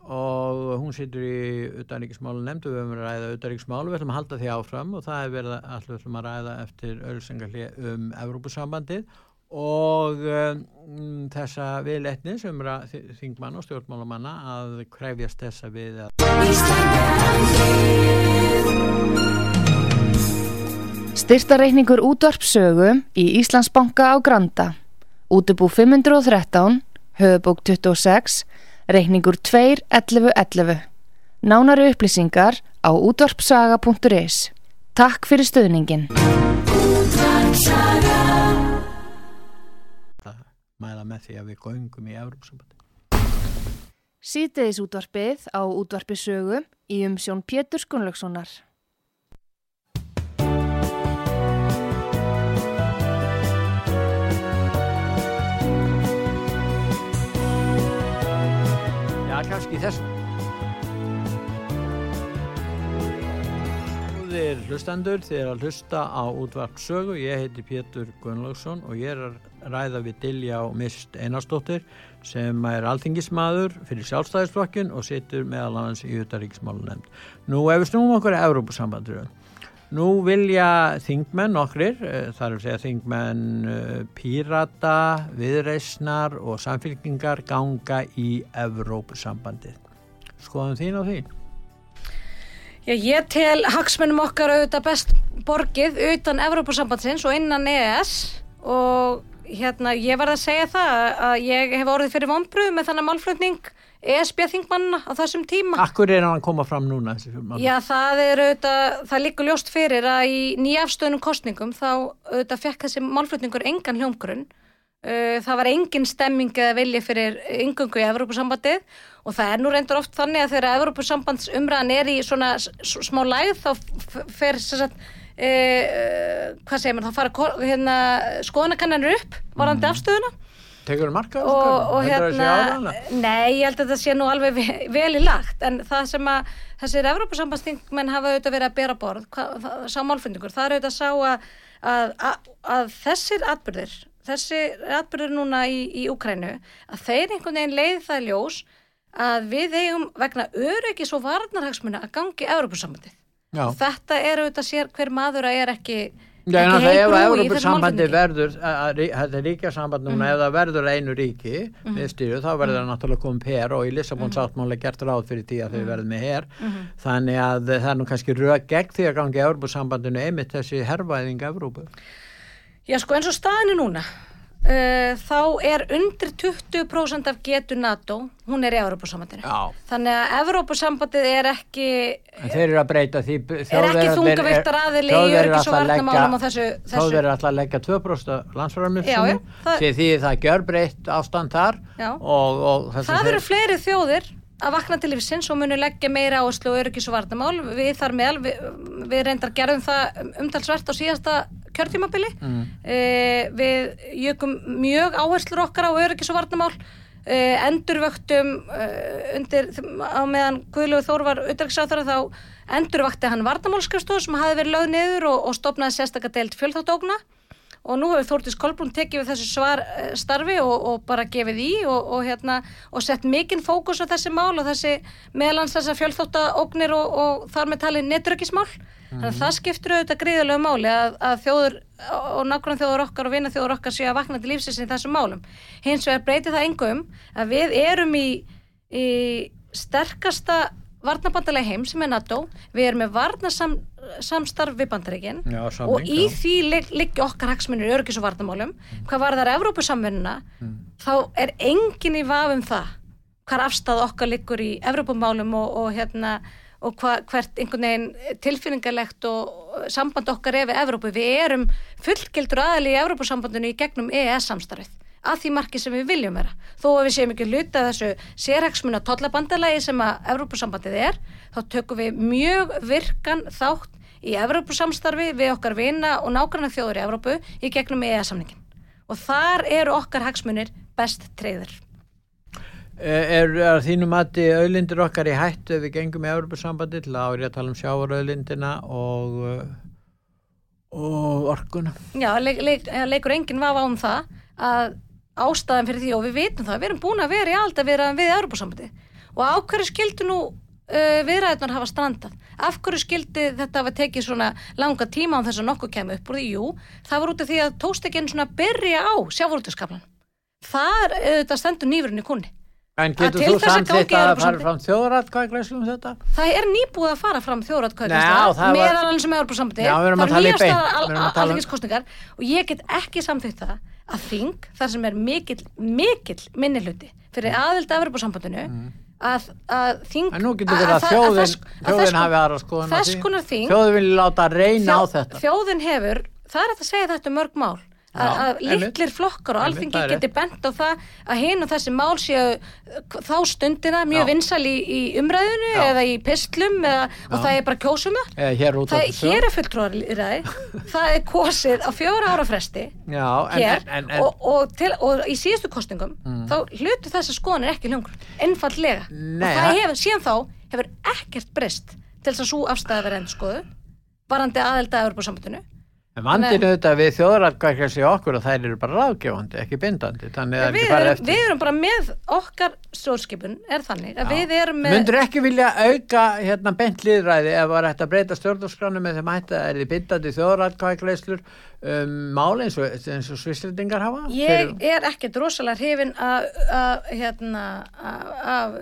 Og hún situr í utanríkismálu nefndu, við höfum verið að ræða utanríkismálu, við ætlum að halda því áfram og það er verið að að ræða eftir ölsengarlið um Evrópusambandið og um, þessa viðleitni sem er að þingmann og stjórnmálamanna að krefjast þessa við að Styrtareikningur útvarpsögu í Íslandsbanka á Granda. Útubú 513, höfubók 26, reikningur 2.11.11. Nánari upplýsingar á útvarpsaga.is. Takk fyrir stöðningin. að mæla með því að við göngum í Evrópsambandi. Sýteðis útvarpið á útvarpisögu í umsjón Pétur Gunnlaugssonar. Já, kannski þess. Góðir hlustendur, þið er að hlusta á útvarp sögu. Ég heiti Pétur Gunnlaugsson og ég er að ræða við Dilja og Mist Einarsdóttir sem er alþingismadur fyrir sjálfstæðisflokkin og situr meðal annars í utaríksmálu nefnd. Nú, ef við snúum okkur að Evrópusambandur, Nú vilja þingmenn nokkrir, eh, það er að segja þingmenn eh, pírata, viðreisnar og samfélkingar ganga í Evrópusambandið. Skoðum þín á því? Já, ég tel hagsmennum okkar auðvitað best borgið utan Evrópusambandsins og innan EES og hérna ég var að segja það að ég hef orðið fyrir vonbröðu með þannig málflutning ESB-þingmanna á þessum tíma. Akkur er hann að koma fram núna? Já, það er auðvitað, það líkur ljóst fyrir að í nýjafstöðnum kostningum þá auðvitað fekk þessi málflutningur engan hljómgrunn. Uh, Það var engin stemming eða vilji fyrir yngöngu í Evrópusambandið og það er nú reyndur oft þannig að þegar Evrópusambandsumræðan er í svona smá læð þá fer sagt, uh, hvað segir maður, þá fara hérna, skoðanakannanir upp varandi afstöðuna. Tekur það marka og, og hérna, nei, ég held að það sé nú alveg ve- vel í lagt, en það sem að þessir Evrópusambandsþingmenn hafa auðvitað verið að bera borð, sá málfundingur, það er auðvitað að sá að, að, að, þessir atbyrðir, þessir atbyrðir núna í, í Úkrænu, að þeir einhvern veginn leiði það ljós að við eigum vegna öryggis og varnarhagsmuna að gangi Evrópusambandið. Já, Þetta er auðvitað sér hver maður að er ekki Já, en það ef Európa-sambandi verður, þetta er ríkjasamband núna, ef það verður einu ríki með stýru, þá verður það náttúrulega komið per og í Lissabon sáttmáli gert ráð fyrir því að þau verður með her. Þannig að það er nú kannski rög gegn því að gangi Európa-sambandinu einmitt þessi herrvæðing Európu. Já, sko, eins og staðinu núna, þá er undir 20% af getu NATO, hún er í Európa-sambandinu. Já. Þannig að Európa-sambandið er ekki, En þeir eru að breyta því er ekki þungavirtar aðili í öryggis- og þessu. Þá verður alltaf að leggja 2% landsfæramil Já, já, það- því því það gjör breytt ástand þar Já. og, og Það eru fleiri þjóðir að vakna til lífsins og munu leggja meira áherslu og öryggis og varnamál. Við þar meðal, við, við reyndar gerðum það umtalsvert á síðasta kjörtímabili. Mm. við jökum mjög áherslur okkar á öryggis og varnamál. Uh, endurvöktum uh, undir, á meðan Guðlegu Þór var auðvitaðsáþara þá endurvakti hann varnamálskristof sem hafi verið lögð niður og, og stopnaði sérstakka deilt fjölþáttókna og nú hefur Þórtis Kolbrún tekið við þessu svar eh, starfi og, og bara gefið í og, og, hérna, og sett mikinn fókus á þessi mál og þessi meðlans þessar fjölþóttaóknir og, og þar með talið neturökismál. Þannig að það skiptur auðvitað gríðulegu máli að, að þjóður og nákvæmlega þjóður okkar og vinna þjóður okkar séu að vakna til lífsins í þessum málum. Hins vegar breytir það engum að við erum í, í sterkasta varnabandalegi heim sem er NATO, við erum með varnasamstarf við bandaríkinn og í því ligg- liggja okkar hagsmunir í öryggis og varnamálum hvað var þar Evrópusamvinnuna þá er engin í vafum það hvar afstæð okkar liggur í Evrópumálum og, og hérna og hva, hvert einhvern veginn tilfinningarlegt og samband okkar er við Evrópu. Við erum fullgildur aðali í Evrópusambandinu í gegnum EES-samstarfið að því marki sem við viljum vera. Þó að við séum ekki hluta af þessu sérhagsmuna tollabandalagi sem að Evrópusambandið er, þá tökum við mjög virkan þátt í Evrópusamstarfi við okkar vina og nágranna þjóður í Evrópu í gegnum EES-samningin. Og þar eru okkar hagsmunir best treyður. Er, er þínum að auðlindir okkar í hættu ef við gengum í Európa-sambandi til að árið að tala um sjávarauðlindina og, uh, og orkuna? Já, leik, leik, leikur enginn vafa um það að ástæðan fyrir því og við vitum það, við erum búin að vera í alda viðraðum við Európa-sambandi og á hverju skildu nú uh, viðræðunar hafa strandað? Af hverju skildi þetta hafa tekið svona langa tíma án þess að nokkuð kemur upp úr því? Jú, það var út af því að tóst ekki einn svona að byrja á sjávarútuskaplan. Það er auðvitað stendur nýfurinn í kunni. En getur þú þess að samþýtt gangi að Evrópusambandið- fara fram þjóðratkvæðglæslu um þetta? Það er nýbúið að fara fram það var- meðal alveg sem við erum að Það eru beint. nýjasta Við erum að tala um- alþingiskostningar og ég get ekki samþýtt það að þing, þar sem er mikill, mikill minni hluti fyrir aðild af Európa-sambandinu, að, að þing... Mm. En nú getur verið að það- þjóðin, að þjóðin þess- hafi aðra skoðun Þjóðin vilja láta reyna á þetta. þjóðin hefur, það er að segja þetta mörg mál, að, litlir flokkar og er geti bent á það að hinn og þessi mál séu þá stundina mjög Já. vinsal í, í umræðinu Já. eða í pislum eða, og það er bara kjósum Eða hér hér er fulltrúarlýræði, það er kosið á fjóra ára fresti Já, en, hér en, en, en og, og, til, og í síðustu kostingum þá hlutu þessar skoðanir ekki lengur, einfallega. Nei, og það hefur, síðan þá hefur ekkert breyst til þess að svo afstæða verið endur skoðu, varandi aðelda að Európa-sambandinu. En vandinu auðvitað við þjóðratkvæðglæslu okkur og þær eru bara ráðgefandi, ekki bindandi. Þannig að Við ekki fara erum, eftir. við erum bara með okkar stjórnskipun, er þannig að við erum með... Myndur ekki vilja auka hérna beint líðræði ef var hægt að breyta stjórnarskránu með þeim hægt að er þið bindandi þjóðratkvæðglæslur um, máli eins og, og svislendingar hafa? Ég er ekkert rosalega hrifin af hérna, af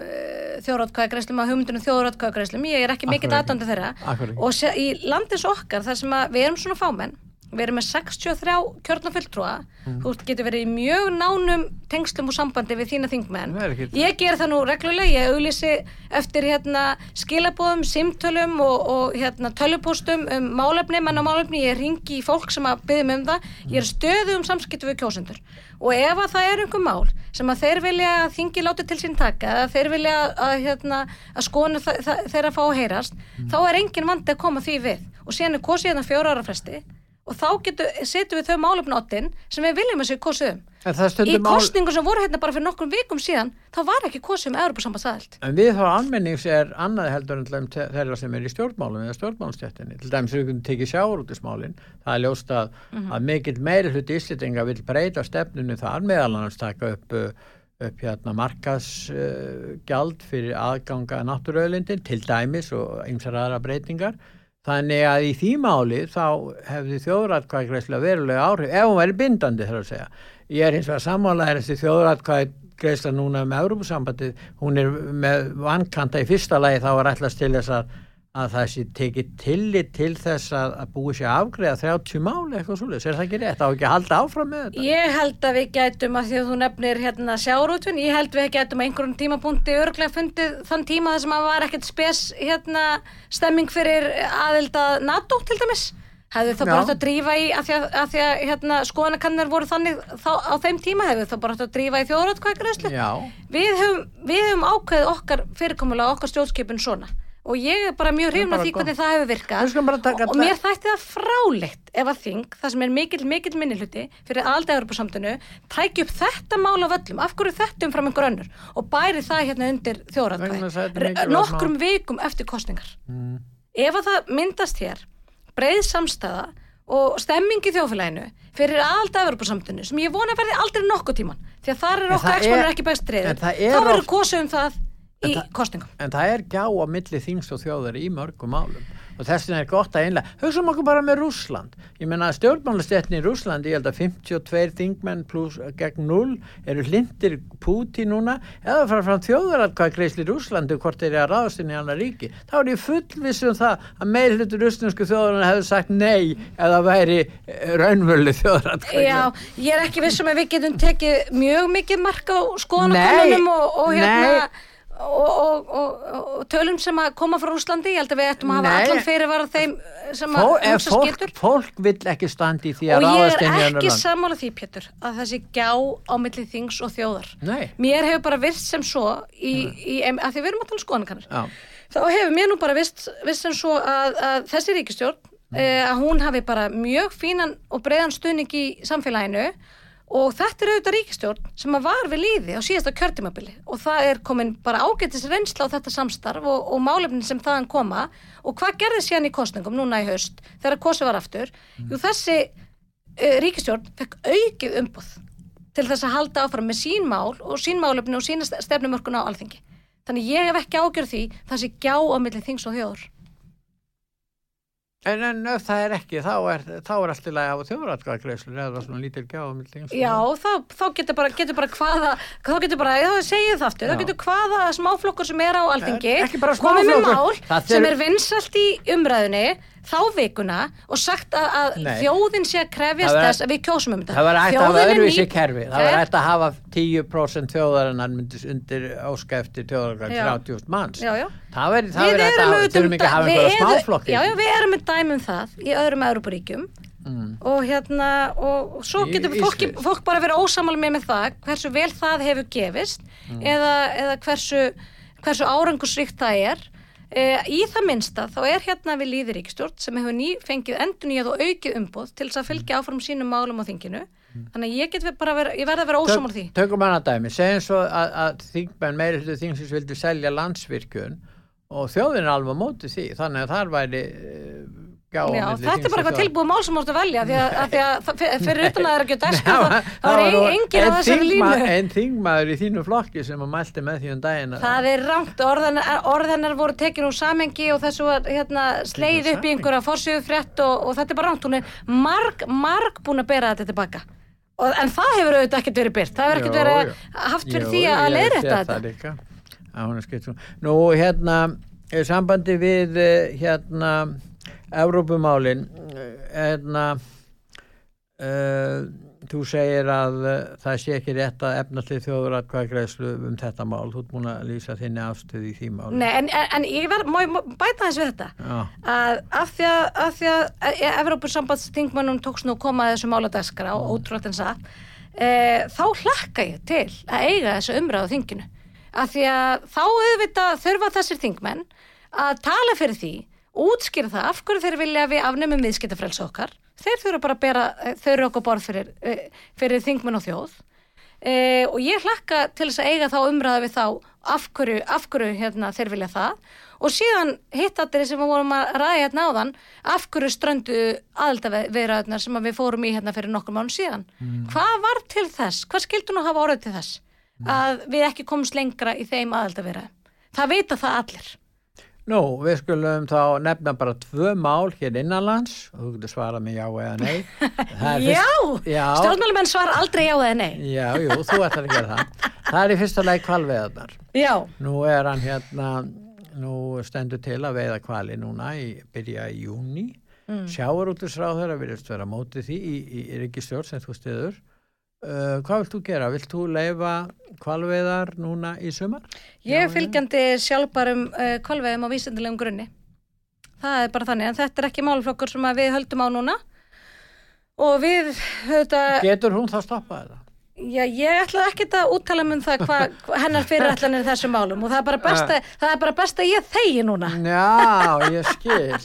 þjóðrátkvæðagreislum, af hugmyndunum þjóðrátkvæðagreislum. Ég er ekki mikill aðdóndi þeirra. Ekki? Og í landins okkar, þar sem við erum svona fámenn, við erum með 63 kjörnafulltrúa, Mm. þú getur verið í mjög nánum tengslum og sambandi við þína þingmenn. Ég ger það nú reglulega, ég auglýsi eftir hérna skilabóðum, simtölum og, og hérna tölupóstum um málefni, menn á málefni, ég ringi í fólk sem að byggja mig um það, ég er stöðu um samskiptu við kjósendur. Og ef að það er einhver mál sem að þeir vilja að þingi láti til sín taka eða þeir vilja að, hérna, að skona þeirra fá að heyrast þá er engin vandi að koma því við. Og síðan er kosið hérna fjóra ára fresti og þá setjum við þau málefnottin sem við viljum að um En það í kostningu sem voru hérna bara fyrir nokkrum vikum síðan þá var ekki kosið um Európa-sambandsaðild En við þá almennings er annað heldur en þeirra sem er í stjórnmálum eða stjórnmálstjættinni. Til dæmis við getum tekið sjáurútismálin. Það er ljóst að, Mhm. að mikill meiri hluti íslitinga vil breyta stefnunu þar meðal annars taka upp, uh, upp hérna markasgjald uh, fyrir aðganga náttúruauðlindin til dæmis og ymsar aðra breytingar. Þannig að í því máli þá hefði þjóðratkvæðgreisla verulega áhrif ef hún væri bindandi þar að segja. Ég er hins vegar sammálaðir þessi þjóðratkvæðgreisla núna með Európusambandið, hún er með vankanta í fyrsta lagi þá er ætlast til þess að að það sé tekið tillit til þess að, að búi sér afgreða 30 máli eitthvað svolítið, er það ekki rétt? Þá ekki að halda áfram með þetta? Ég held að við gætum að því að þú nefnir hérna sjárútvinn, ég held við gætum að einhverjum tímapunkti örglega fundið þann tíma þar sem að var ekkert spes hérna stemming fyrir aðelda NATO til dæmis. Hefðu þá bara átt að drífa í að því að, að, því að hérna, skoðanakannar voru þannig þá, á þeim tíma hefðu þá bara átt að drífa í þjóðratkvækgræslu og ég er bara mjög hrifna því hvernig það hefur virkað. Og mér þætti það frálegt ef að þing, það sem er mikil, mikil minnilhuti fyrir aldrei Európa-samtunu tæki upp þetta mál á völlum, af hverju þetta umfram einhver önnur? Og bæri það hérna undir þjóraðkvæði, nokkrum vikum eftir kostningar mm. ef að það myndast hér breið samstæða og stemming í þjófélaginu fyrir aldrei Európa-samtunu sem ég vona verði aldrei nokkuð tíman því að þar er okkar eksponur ekki best reyður þá verður kosið um það í kostningum. En það er gjá á milli þings og þjóðar í mörgum álum og þess vegna er gott að einlega, hugsaum okkur bara með Rúsland, ég menna stjórnmálastetni í Rúsland, ég held að 52 þingmenn pluss gegn 0 eru hlindir Púti núna. Eða frá frá þjóðaratkvæð kreisli Rúslandi hvort þeir eru að ráðast inn í annar ríki. Þá er ég fullvissum það að meilhutur rúslandsku þjóðarinn hefur sagt nei eða væri eh, raunvölu þjóðaratkvæð Já, ég er ekki vissum að við getum tekið mjög mikið marka á skoðanakonunum og, og hérna nei Og, og, og, tölum sem að koma frá Úslandi ég held að við ættum að hafa Nei. allan fyrir var þeim sem að umsa skiltur fólk vil ekki standi því að ráðast og ég er ekki sammála því Pétur að þessi gjá á milli þings og þjóðar Nei. mér hefur bara vist sem svo í, í, að því við erum að tala um skoðanakannar þá hefur mér nú bara vist, vist sem svo að, að þessi ríkistjórn mm. eh, að hún hafi bara mjög fínan og breiðan stuðning í samfélaginu og þetta er auðvitað ríkistjórn sem var við líði á síðasta kjörtimabili og það er komin bara ágættis reynsla á þetta samstarf og, og málefnin sem þaðan koma. Og hvað gerði síðan í kostningum núna í haust þegar kosið var aftur? Mm. jú þessi uh, ríkistjórn fekk aukið umboð til þess að halda áfram með sín mál og sín málefni og sína stefnumörkuna á alþingi. Þannig ég hef ekki ágjörð því það sé gjá á milli þings og þjóður En, en ef það er ekki, þá er, þá er allt í lagi á þjóðratkvæðagreislur eða svona lítil gjáðum. Já, þá, þá getur bara, getur bara hvaða, þá getur bara, þá segir það aftur, þá getur hvaða smáflokkur sem er á alþingi, komið með mál sem er vinsalt í umræðinni, þá vikuna og sagt að, að þjóðin sé að krefjast þess að við kjósum um þetta. Það var ætti að hafa öðruvísi kerfi, það var ætti að hafa 10% þjóðarinnar undir áskæfti þjóðarinnar 30.000 manns. Já, já. Það verður þetta að við þurfum ekki að hafa einhverja smáflokki. Já, já, við erum með dæmum það í öðrum Európaríkjum mm. og hérna og svo getur fólk, fólk bara verið ósamal með með það hversu vel það hefur gefist mm. eða, eða hversu, hversu árangusrikt það er í það minnsta þá er hérna við líðiríkstjórn sem hefur ný, fengið endur nýjað og aukið umbóð til þess að fylgja áfram sínum málum á þinginu. Mm. þannig að ég get bara vera, ég verði að vera ósamál því. Tökum hana dæmi, segjum svo að, að þingmenn meiri hlutu þingsins vildi selja landsvirkjun og þjóðin er alveg mótið því. Þannig að þar væri Já, þetta er bara eitthvað tilbúið mál sem að velja því að, að, að fyrir utan að það er ekki að deska það er engin á þessari línu. En þingmaður í þínu flokki sem að mælti með því um daginn Það er rangt, orðanar voru tekinu úr samengi og þessu hérna, sleið upp í einhverja fórsjöðu frétt og, og þetta er bara rangt, hún er marg, marg búin að bera þetta tilbaka. Og, en það hefur auðvitað ekkert verið byrt það hefur ekkert verið haft fyrir því að leira þetta. Nú hérna sambandi við eh, hérna Evrópumálin hérna uh, þú segir að uh, það sé ekki rétt að efnalli þjóður að hvað greiðslu um þetta mál, þú ert múin að lýsa þinni afstöði í því mál Nei, en, en ég verð, má ég bæta þess við þetta? Já. að af því að, að, að e, Evrópusambandstingmannum tóks nú komaði þessu máladaskara og ótrúlega en satt e, þá hlakka ég til að eiga þessu umræðu þinginu. Af því að þá auðvitað þurfa þessir þingmenn að tala fyrir því útskýra það af hverju þeir vilja við afnumum viðskiptafrelsa okkar. Þeir þurfa bara að bera, þau eru okkur borð fyrir, eh, fyrir þingmenn og þjóð. E, og ég hlakka til þess að eiga þá umræða við þá af hverju, af hverju hérna, þeir vilja það. Og síðan hittatir sem við vorum að ræða hérna áðan af hverju ströndu aðeldaveiraðunar sem við fórum í hérna fyrir nokkur mánu síðan? Mm. hvað var til þess, hvað skildur nú hafa orðið til þess mm. að við ekki komumst lengra í þeim aðeldaveiraðum það vita það allir Nú, við skulum þá nefna bara tvö mál hér innanlands og þú getur svarað með já eða nei. Já, já, stjórnmálumenn svar aldrei já eða nei. já, jú, þú ætlar að gera það. Það er í fyrsta leik kvalveðarnar. Já, Nú er hann hérna, nú stendur til að veiða kvali núna í byrja í júni. Mm. Sjávarútusráð þeirra virðist vera mótið því í, í, í ríkistjórn sem þú stiður. Uh, hvað vilt þú gera? Vilt þú leifa kvalveðar núna í sumar? ég er fylgjandi sjálfbærum uh, kolveðum á vísindilegum grunni. Það er bara þannig, en þetta er ekki málflokkur sem að við höldum á núna. Og við, þetta, Getur hún þá stoppað þetta? já, ég ætla ekki að úttala um það hvað hva hennar fyrirætlanir þessum málum og það er bara best að, það er bara best að ég þegi núna. Já, ég skil.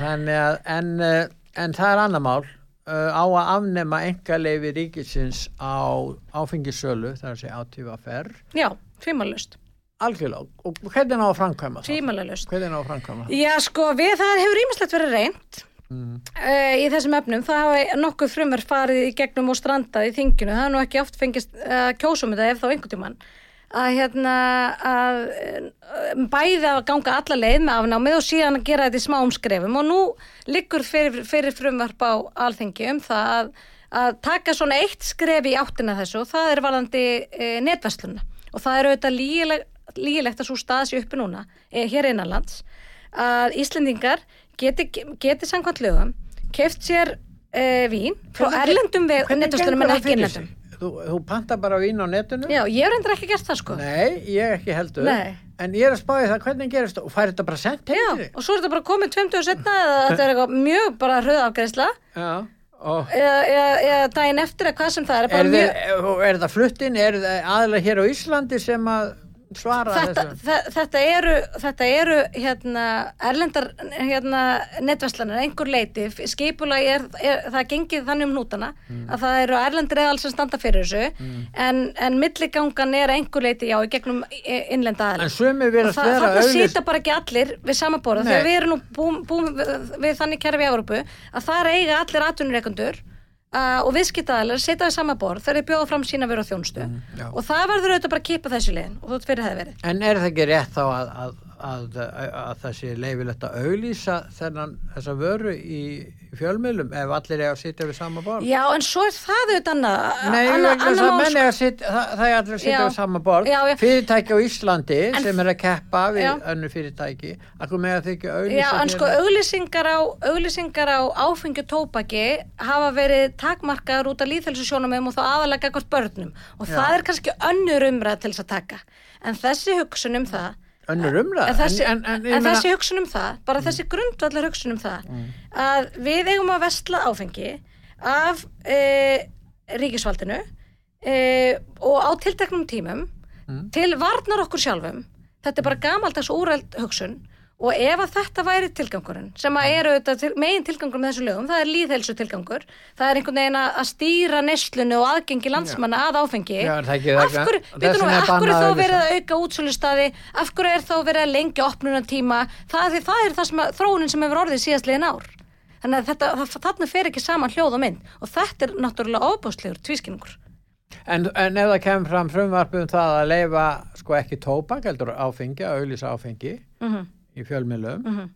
Þannig að, en, uh, en það er annar mál á að afnema engaleifi ríkisins á áfengisölu, það er að segja átífaferr, Já, tvímælust, algjörlega. Og hvernig á að framkvæma það? tvímælust. Hvernig á að framkvæma það? Já, sko, við það hefur ímislegt verið reynd Mm. uh, í þessum efnum. Það hafa nokkuð frumverð farið í gegnum og strandað í þinginu. Það er nú ekki oft fengist uh, kjósum þetta ef þá einhvern tímann. Að hérna, að uh, bæði að ganga alla leið með afnámið og síðan að gera þetta í smáum skrefum. Og nú liggur fyrir, fyrir frumvarp á alþengi um það að, að taka svona eitt skref í áttina þessu og það er varðandi uh, netversluna og það er auðvitað lígilegt, lígilegt að svo stað sér uppi núna eh, hér innanlands að Íslendingar geti, geti samkvæmt lögum keft sér uh, vín frá erlendum netverslunum en ekki innlendum. Þú, þú panta bara vín á netinu? Já, ég hef reyndar ekki gert það sko. Nei, ég ekki heldur. Nei. En ég er að spáði það, hvernig gerist? Og fær þetta bara sendt Já, heim til þig? og svo er þetta bara komið 20 og setna eða þetta er eitthvað mjög bara hröðafgreðsla Já. Og eða, eða, eða daginn eftir eða hvað sem það er, er, mjög, þið, er það fluttin? Er það aðlega hér á Íslandi sem að svara þetta, þessu? þe- þetta eru, þetta eru hérna, erlendar hérna, netvæslanar, einhver leiti. Skipula er, er, það gengið þannig um hnútana að það eru erlendir eða alls sem standa fyrir þessu. En, en milligangan er einhver leiti já í gegnum innlenda sumi og það, auðlýst sita bara ekki allir við sama borða Nei. þegar við erum nú búum, búum við, við þannig kerfi í Európu að það eiga allir atvinnureikundur uh, og viðskiptaðalir setja við sama borð þegar þeir bjóða fram sína veru og þjónustu Mm, og það verður auðvitað bara að kipa þessu liðin og þú fyrir hefði verið. En er það ekki rétt þá að, að, að, að, að það sé leifilegt að auðlýsa þennan þessa vöru í fjölmiðlum ef allir er að sitja við sama borð? Já, en svo er það auðvitað annað Nei, mál, menn sko. er sitja, það, það er allir að sitja Já. við sama borð. Já, já. Fyrirtæki á Íslandi En- sem er að keppa við önnu fyrirtæki, akkur með að þau ekki auðlýsa Já, en sko auglýsingar á, á áfengi og tóbaki hafa verið takmarkaður út af líðhelsusjónum og þá aðalega hvort börnum og það er kannski önnur umræð til þess að taka en þessi hugsun um það önnur umræð. en, þessi, en, en, en þessi hugsun um það bara þessi grundvallar hugsun um það að við eigum að vestla áfengi af e, ríkisvaldinu e, og á tilteknum tímum til varnar okkur sjálfum. Þetta er bara gamaldags úræld hugsun og ef að þetta væri tilgangurinn sem að eru til, megin tilgangur með þessu lögum það er líðhelsu tilgangur það er einhvern veginn að stýra neslunu og aðgengi landsmanna að áfengi. Já, ekki af hverju, veitum nú, af hverju þá verið að auka útsölustaði? Af hverju er þá verið að lengja opnunartíma? Það, það er það sem að, þróunin sem hefur orðið síðastliðin ár. Þannig að þetta, það, þarna fer ekki saman hljóð og mynd. Og þetta er náttúrulega óbúslegur tvískinningur En, en ef það kemur fram frumvarpum það að leifa sko ekki tóbak heldur áfengi, að auðlýsa áfengi mm í fjölmiðlum -hmm.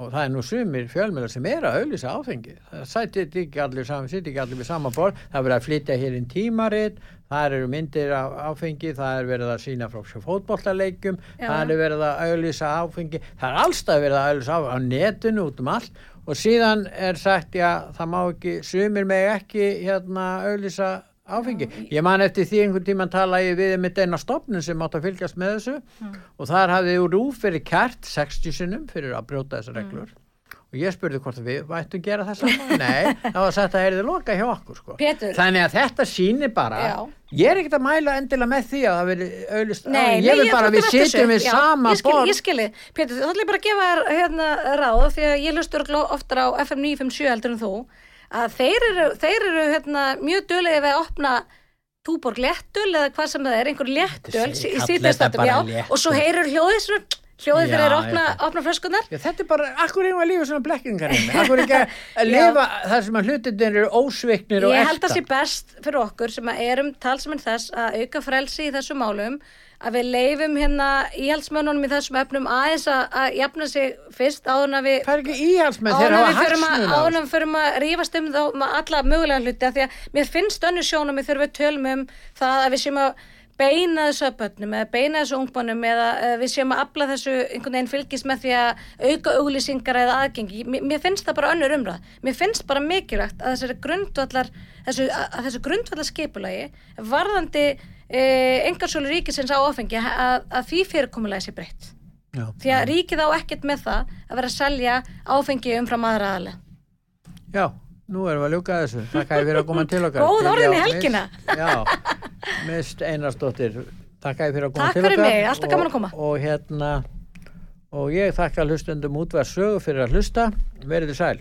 og það er nú sumir fjölmiðlar sem er að auðlýsa áfengi. Það sættir ekki allir saman, sittir ekki allir við sama borð, það er verið að flytja hér inn tímarit, það eru myndir af áfengi, það er verið að sína frá fótboltaleikjum, Já. það er verið að auðlýsa áfengi, það er allstað verið að auðlýsa áfengi á netinu út um allt og síðan er sagt, já, það má ekki, sumir með ekki hérna auðlýsa áfengi. Ég man eftir því einhvern tíman tala ég við mitt eina stopnum sem átt að fylgjast með þessu og þar hafði rúf fyrir kært 60 sinnum fyrir að brjóta þessar reglur og ég spurði hvort við vættum gera það saman nei, það var sagt að erði loka hjá okkur sko. Pétur. þannig að þetta sýnir bara Já. ég er ekkert að mæla endilega með því að það veri auðlist Nei, ég vil bara við sitjum við sama ég skil, borð Ég skilji, Pétur, þá ætlum ég bara að gefa þér hérna, ráð því að ég lustur oftar á FM 957 heldur en þú að þeir eru, þeir eru hérna, mjög dölega við að opna túborg léttul eða hvað sem það er, einhver léttul í þetta já, og svo heyrur hljóðið svona, hljóðið þegar þeir opna, opna flöskunar Já, þetta er bara, akkur við að lífa svona blekkingar akkur ekki að lifa þar sem að hlutinir eru ósviknir og Ég held að ekta sé best fyrir okkur sem að erum talsmenn þess að auka frelsi í þessu málum að við leifum hérna íhaldsmönnunum í þessum efnum aðeins að, að jafna sig fyrst áður en að við Það er ekki íhalsmenn, þeir hafa að- hagsmuna. áður en við förum að rífast um þá um alla mögulega hluti af því að mér finnst önnu sjónum við tölum um það að við séum að beina þessu að börnum eða beina þessu ungbannum eða uh, við séum að afla þessu einhvern veginn fylgis með því að auka auglýsingar eða aðgengi. Mér, mér finnst það bara önnur umræð. Mér finnst bara mikilvægt að þessari grundvallar, þessu, að þessu grundvallar skipulagi varðandi engarsólu ríkisins á áfengi að, að því fyrirkomulagi sé breytt. Því að ríkið á ekkert með það að vera að selja áfengi umfram aðra aðlega. Já, nú erum við að ljúka þessu. Takk að ég fyrir að koma til okkar. Góð orðin í helgina. Já, mist Einarsdóttir. Takk að ég fyrir að koma Takk til fyrir okkar. mig, alltaf gaman að Og- koma. Og hérna, og ég þakka hlustendum útvar sögu fyrir að hlusta. Verið þið sæl.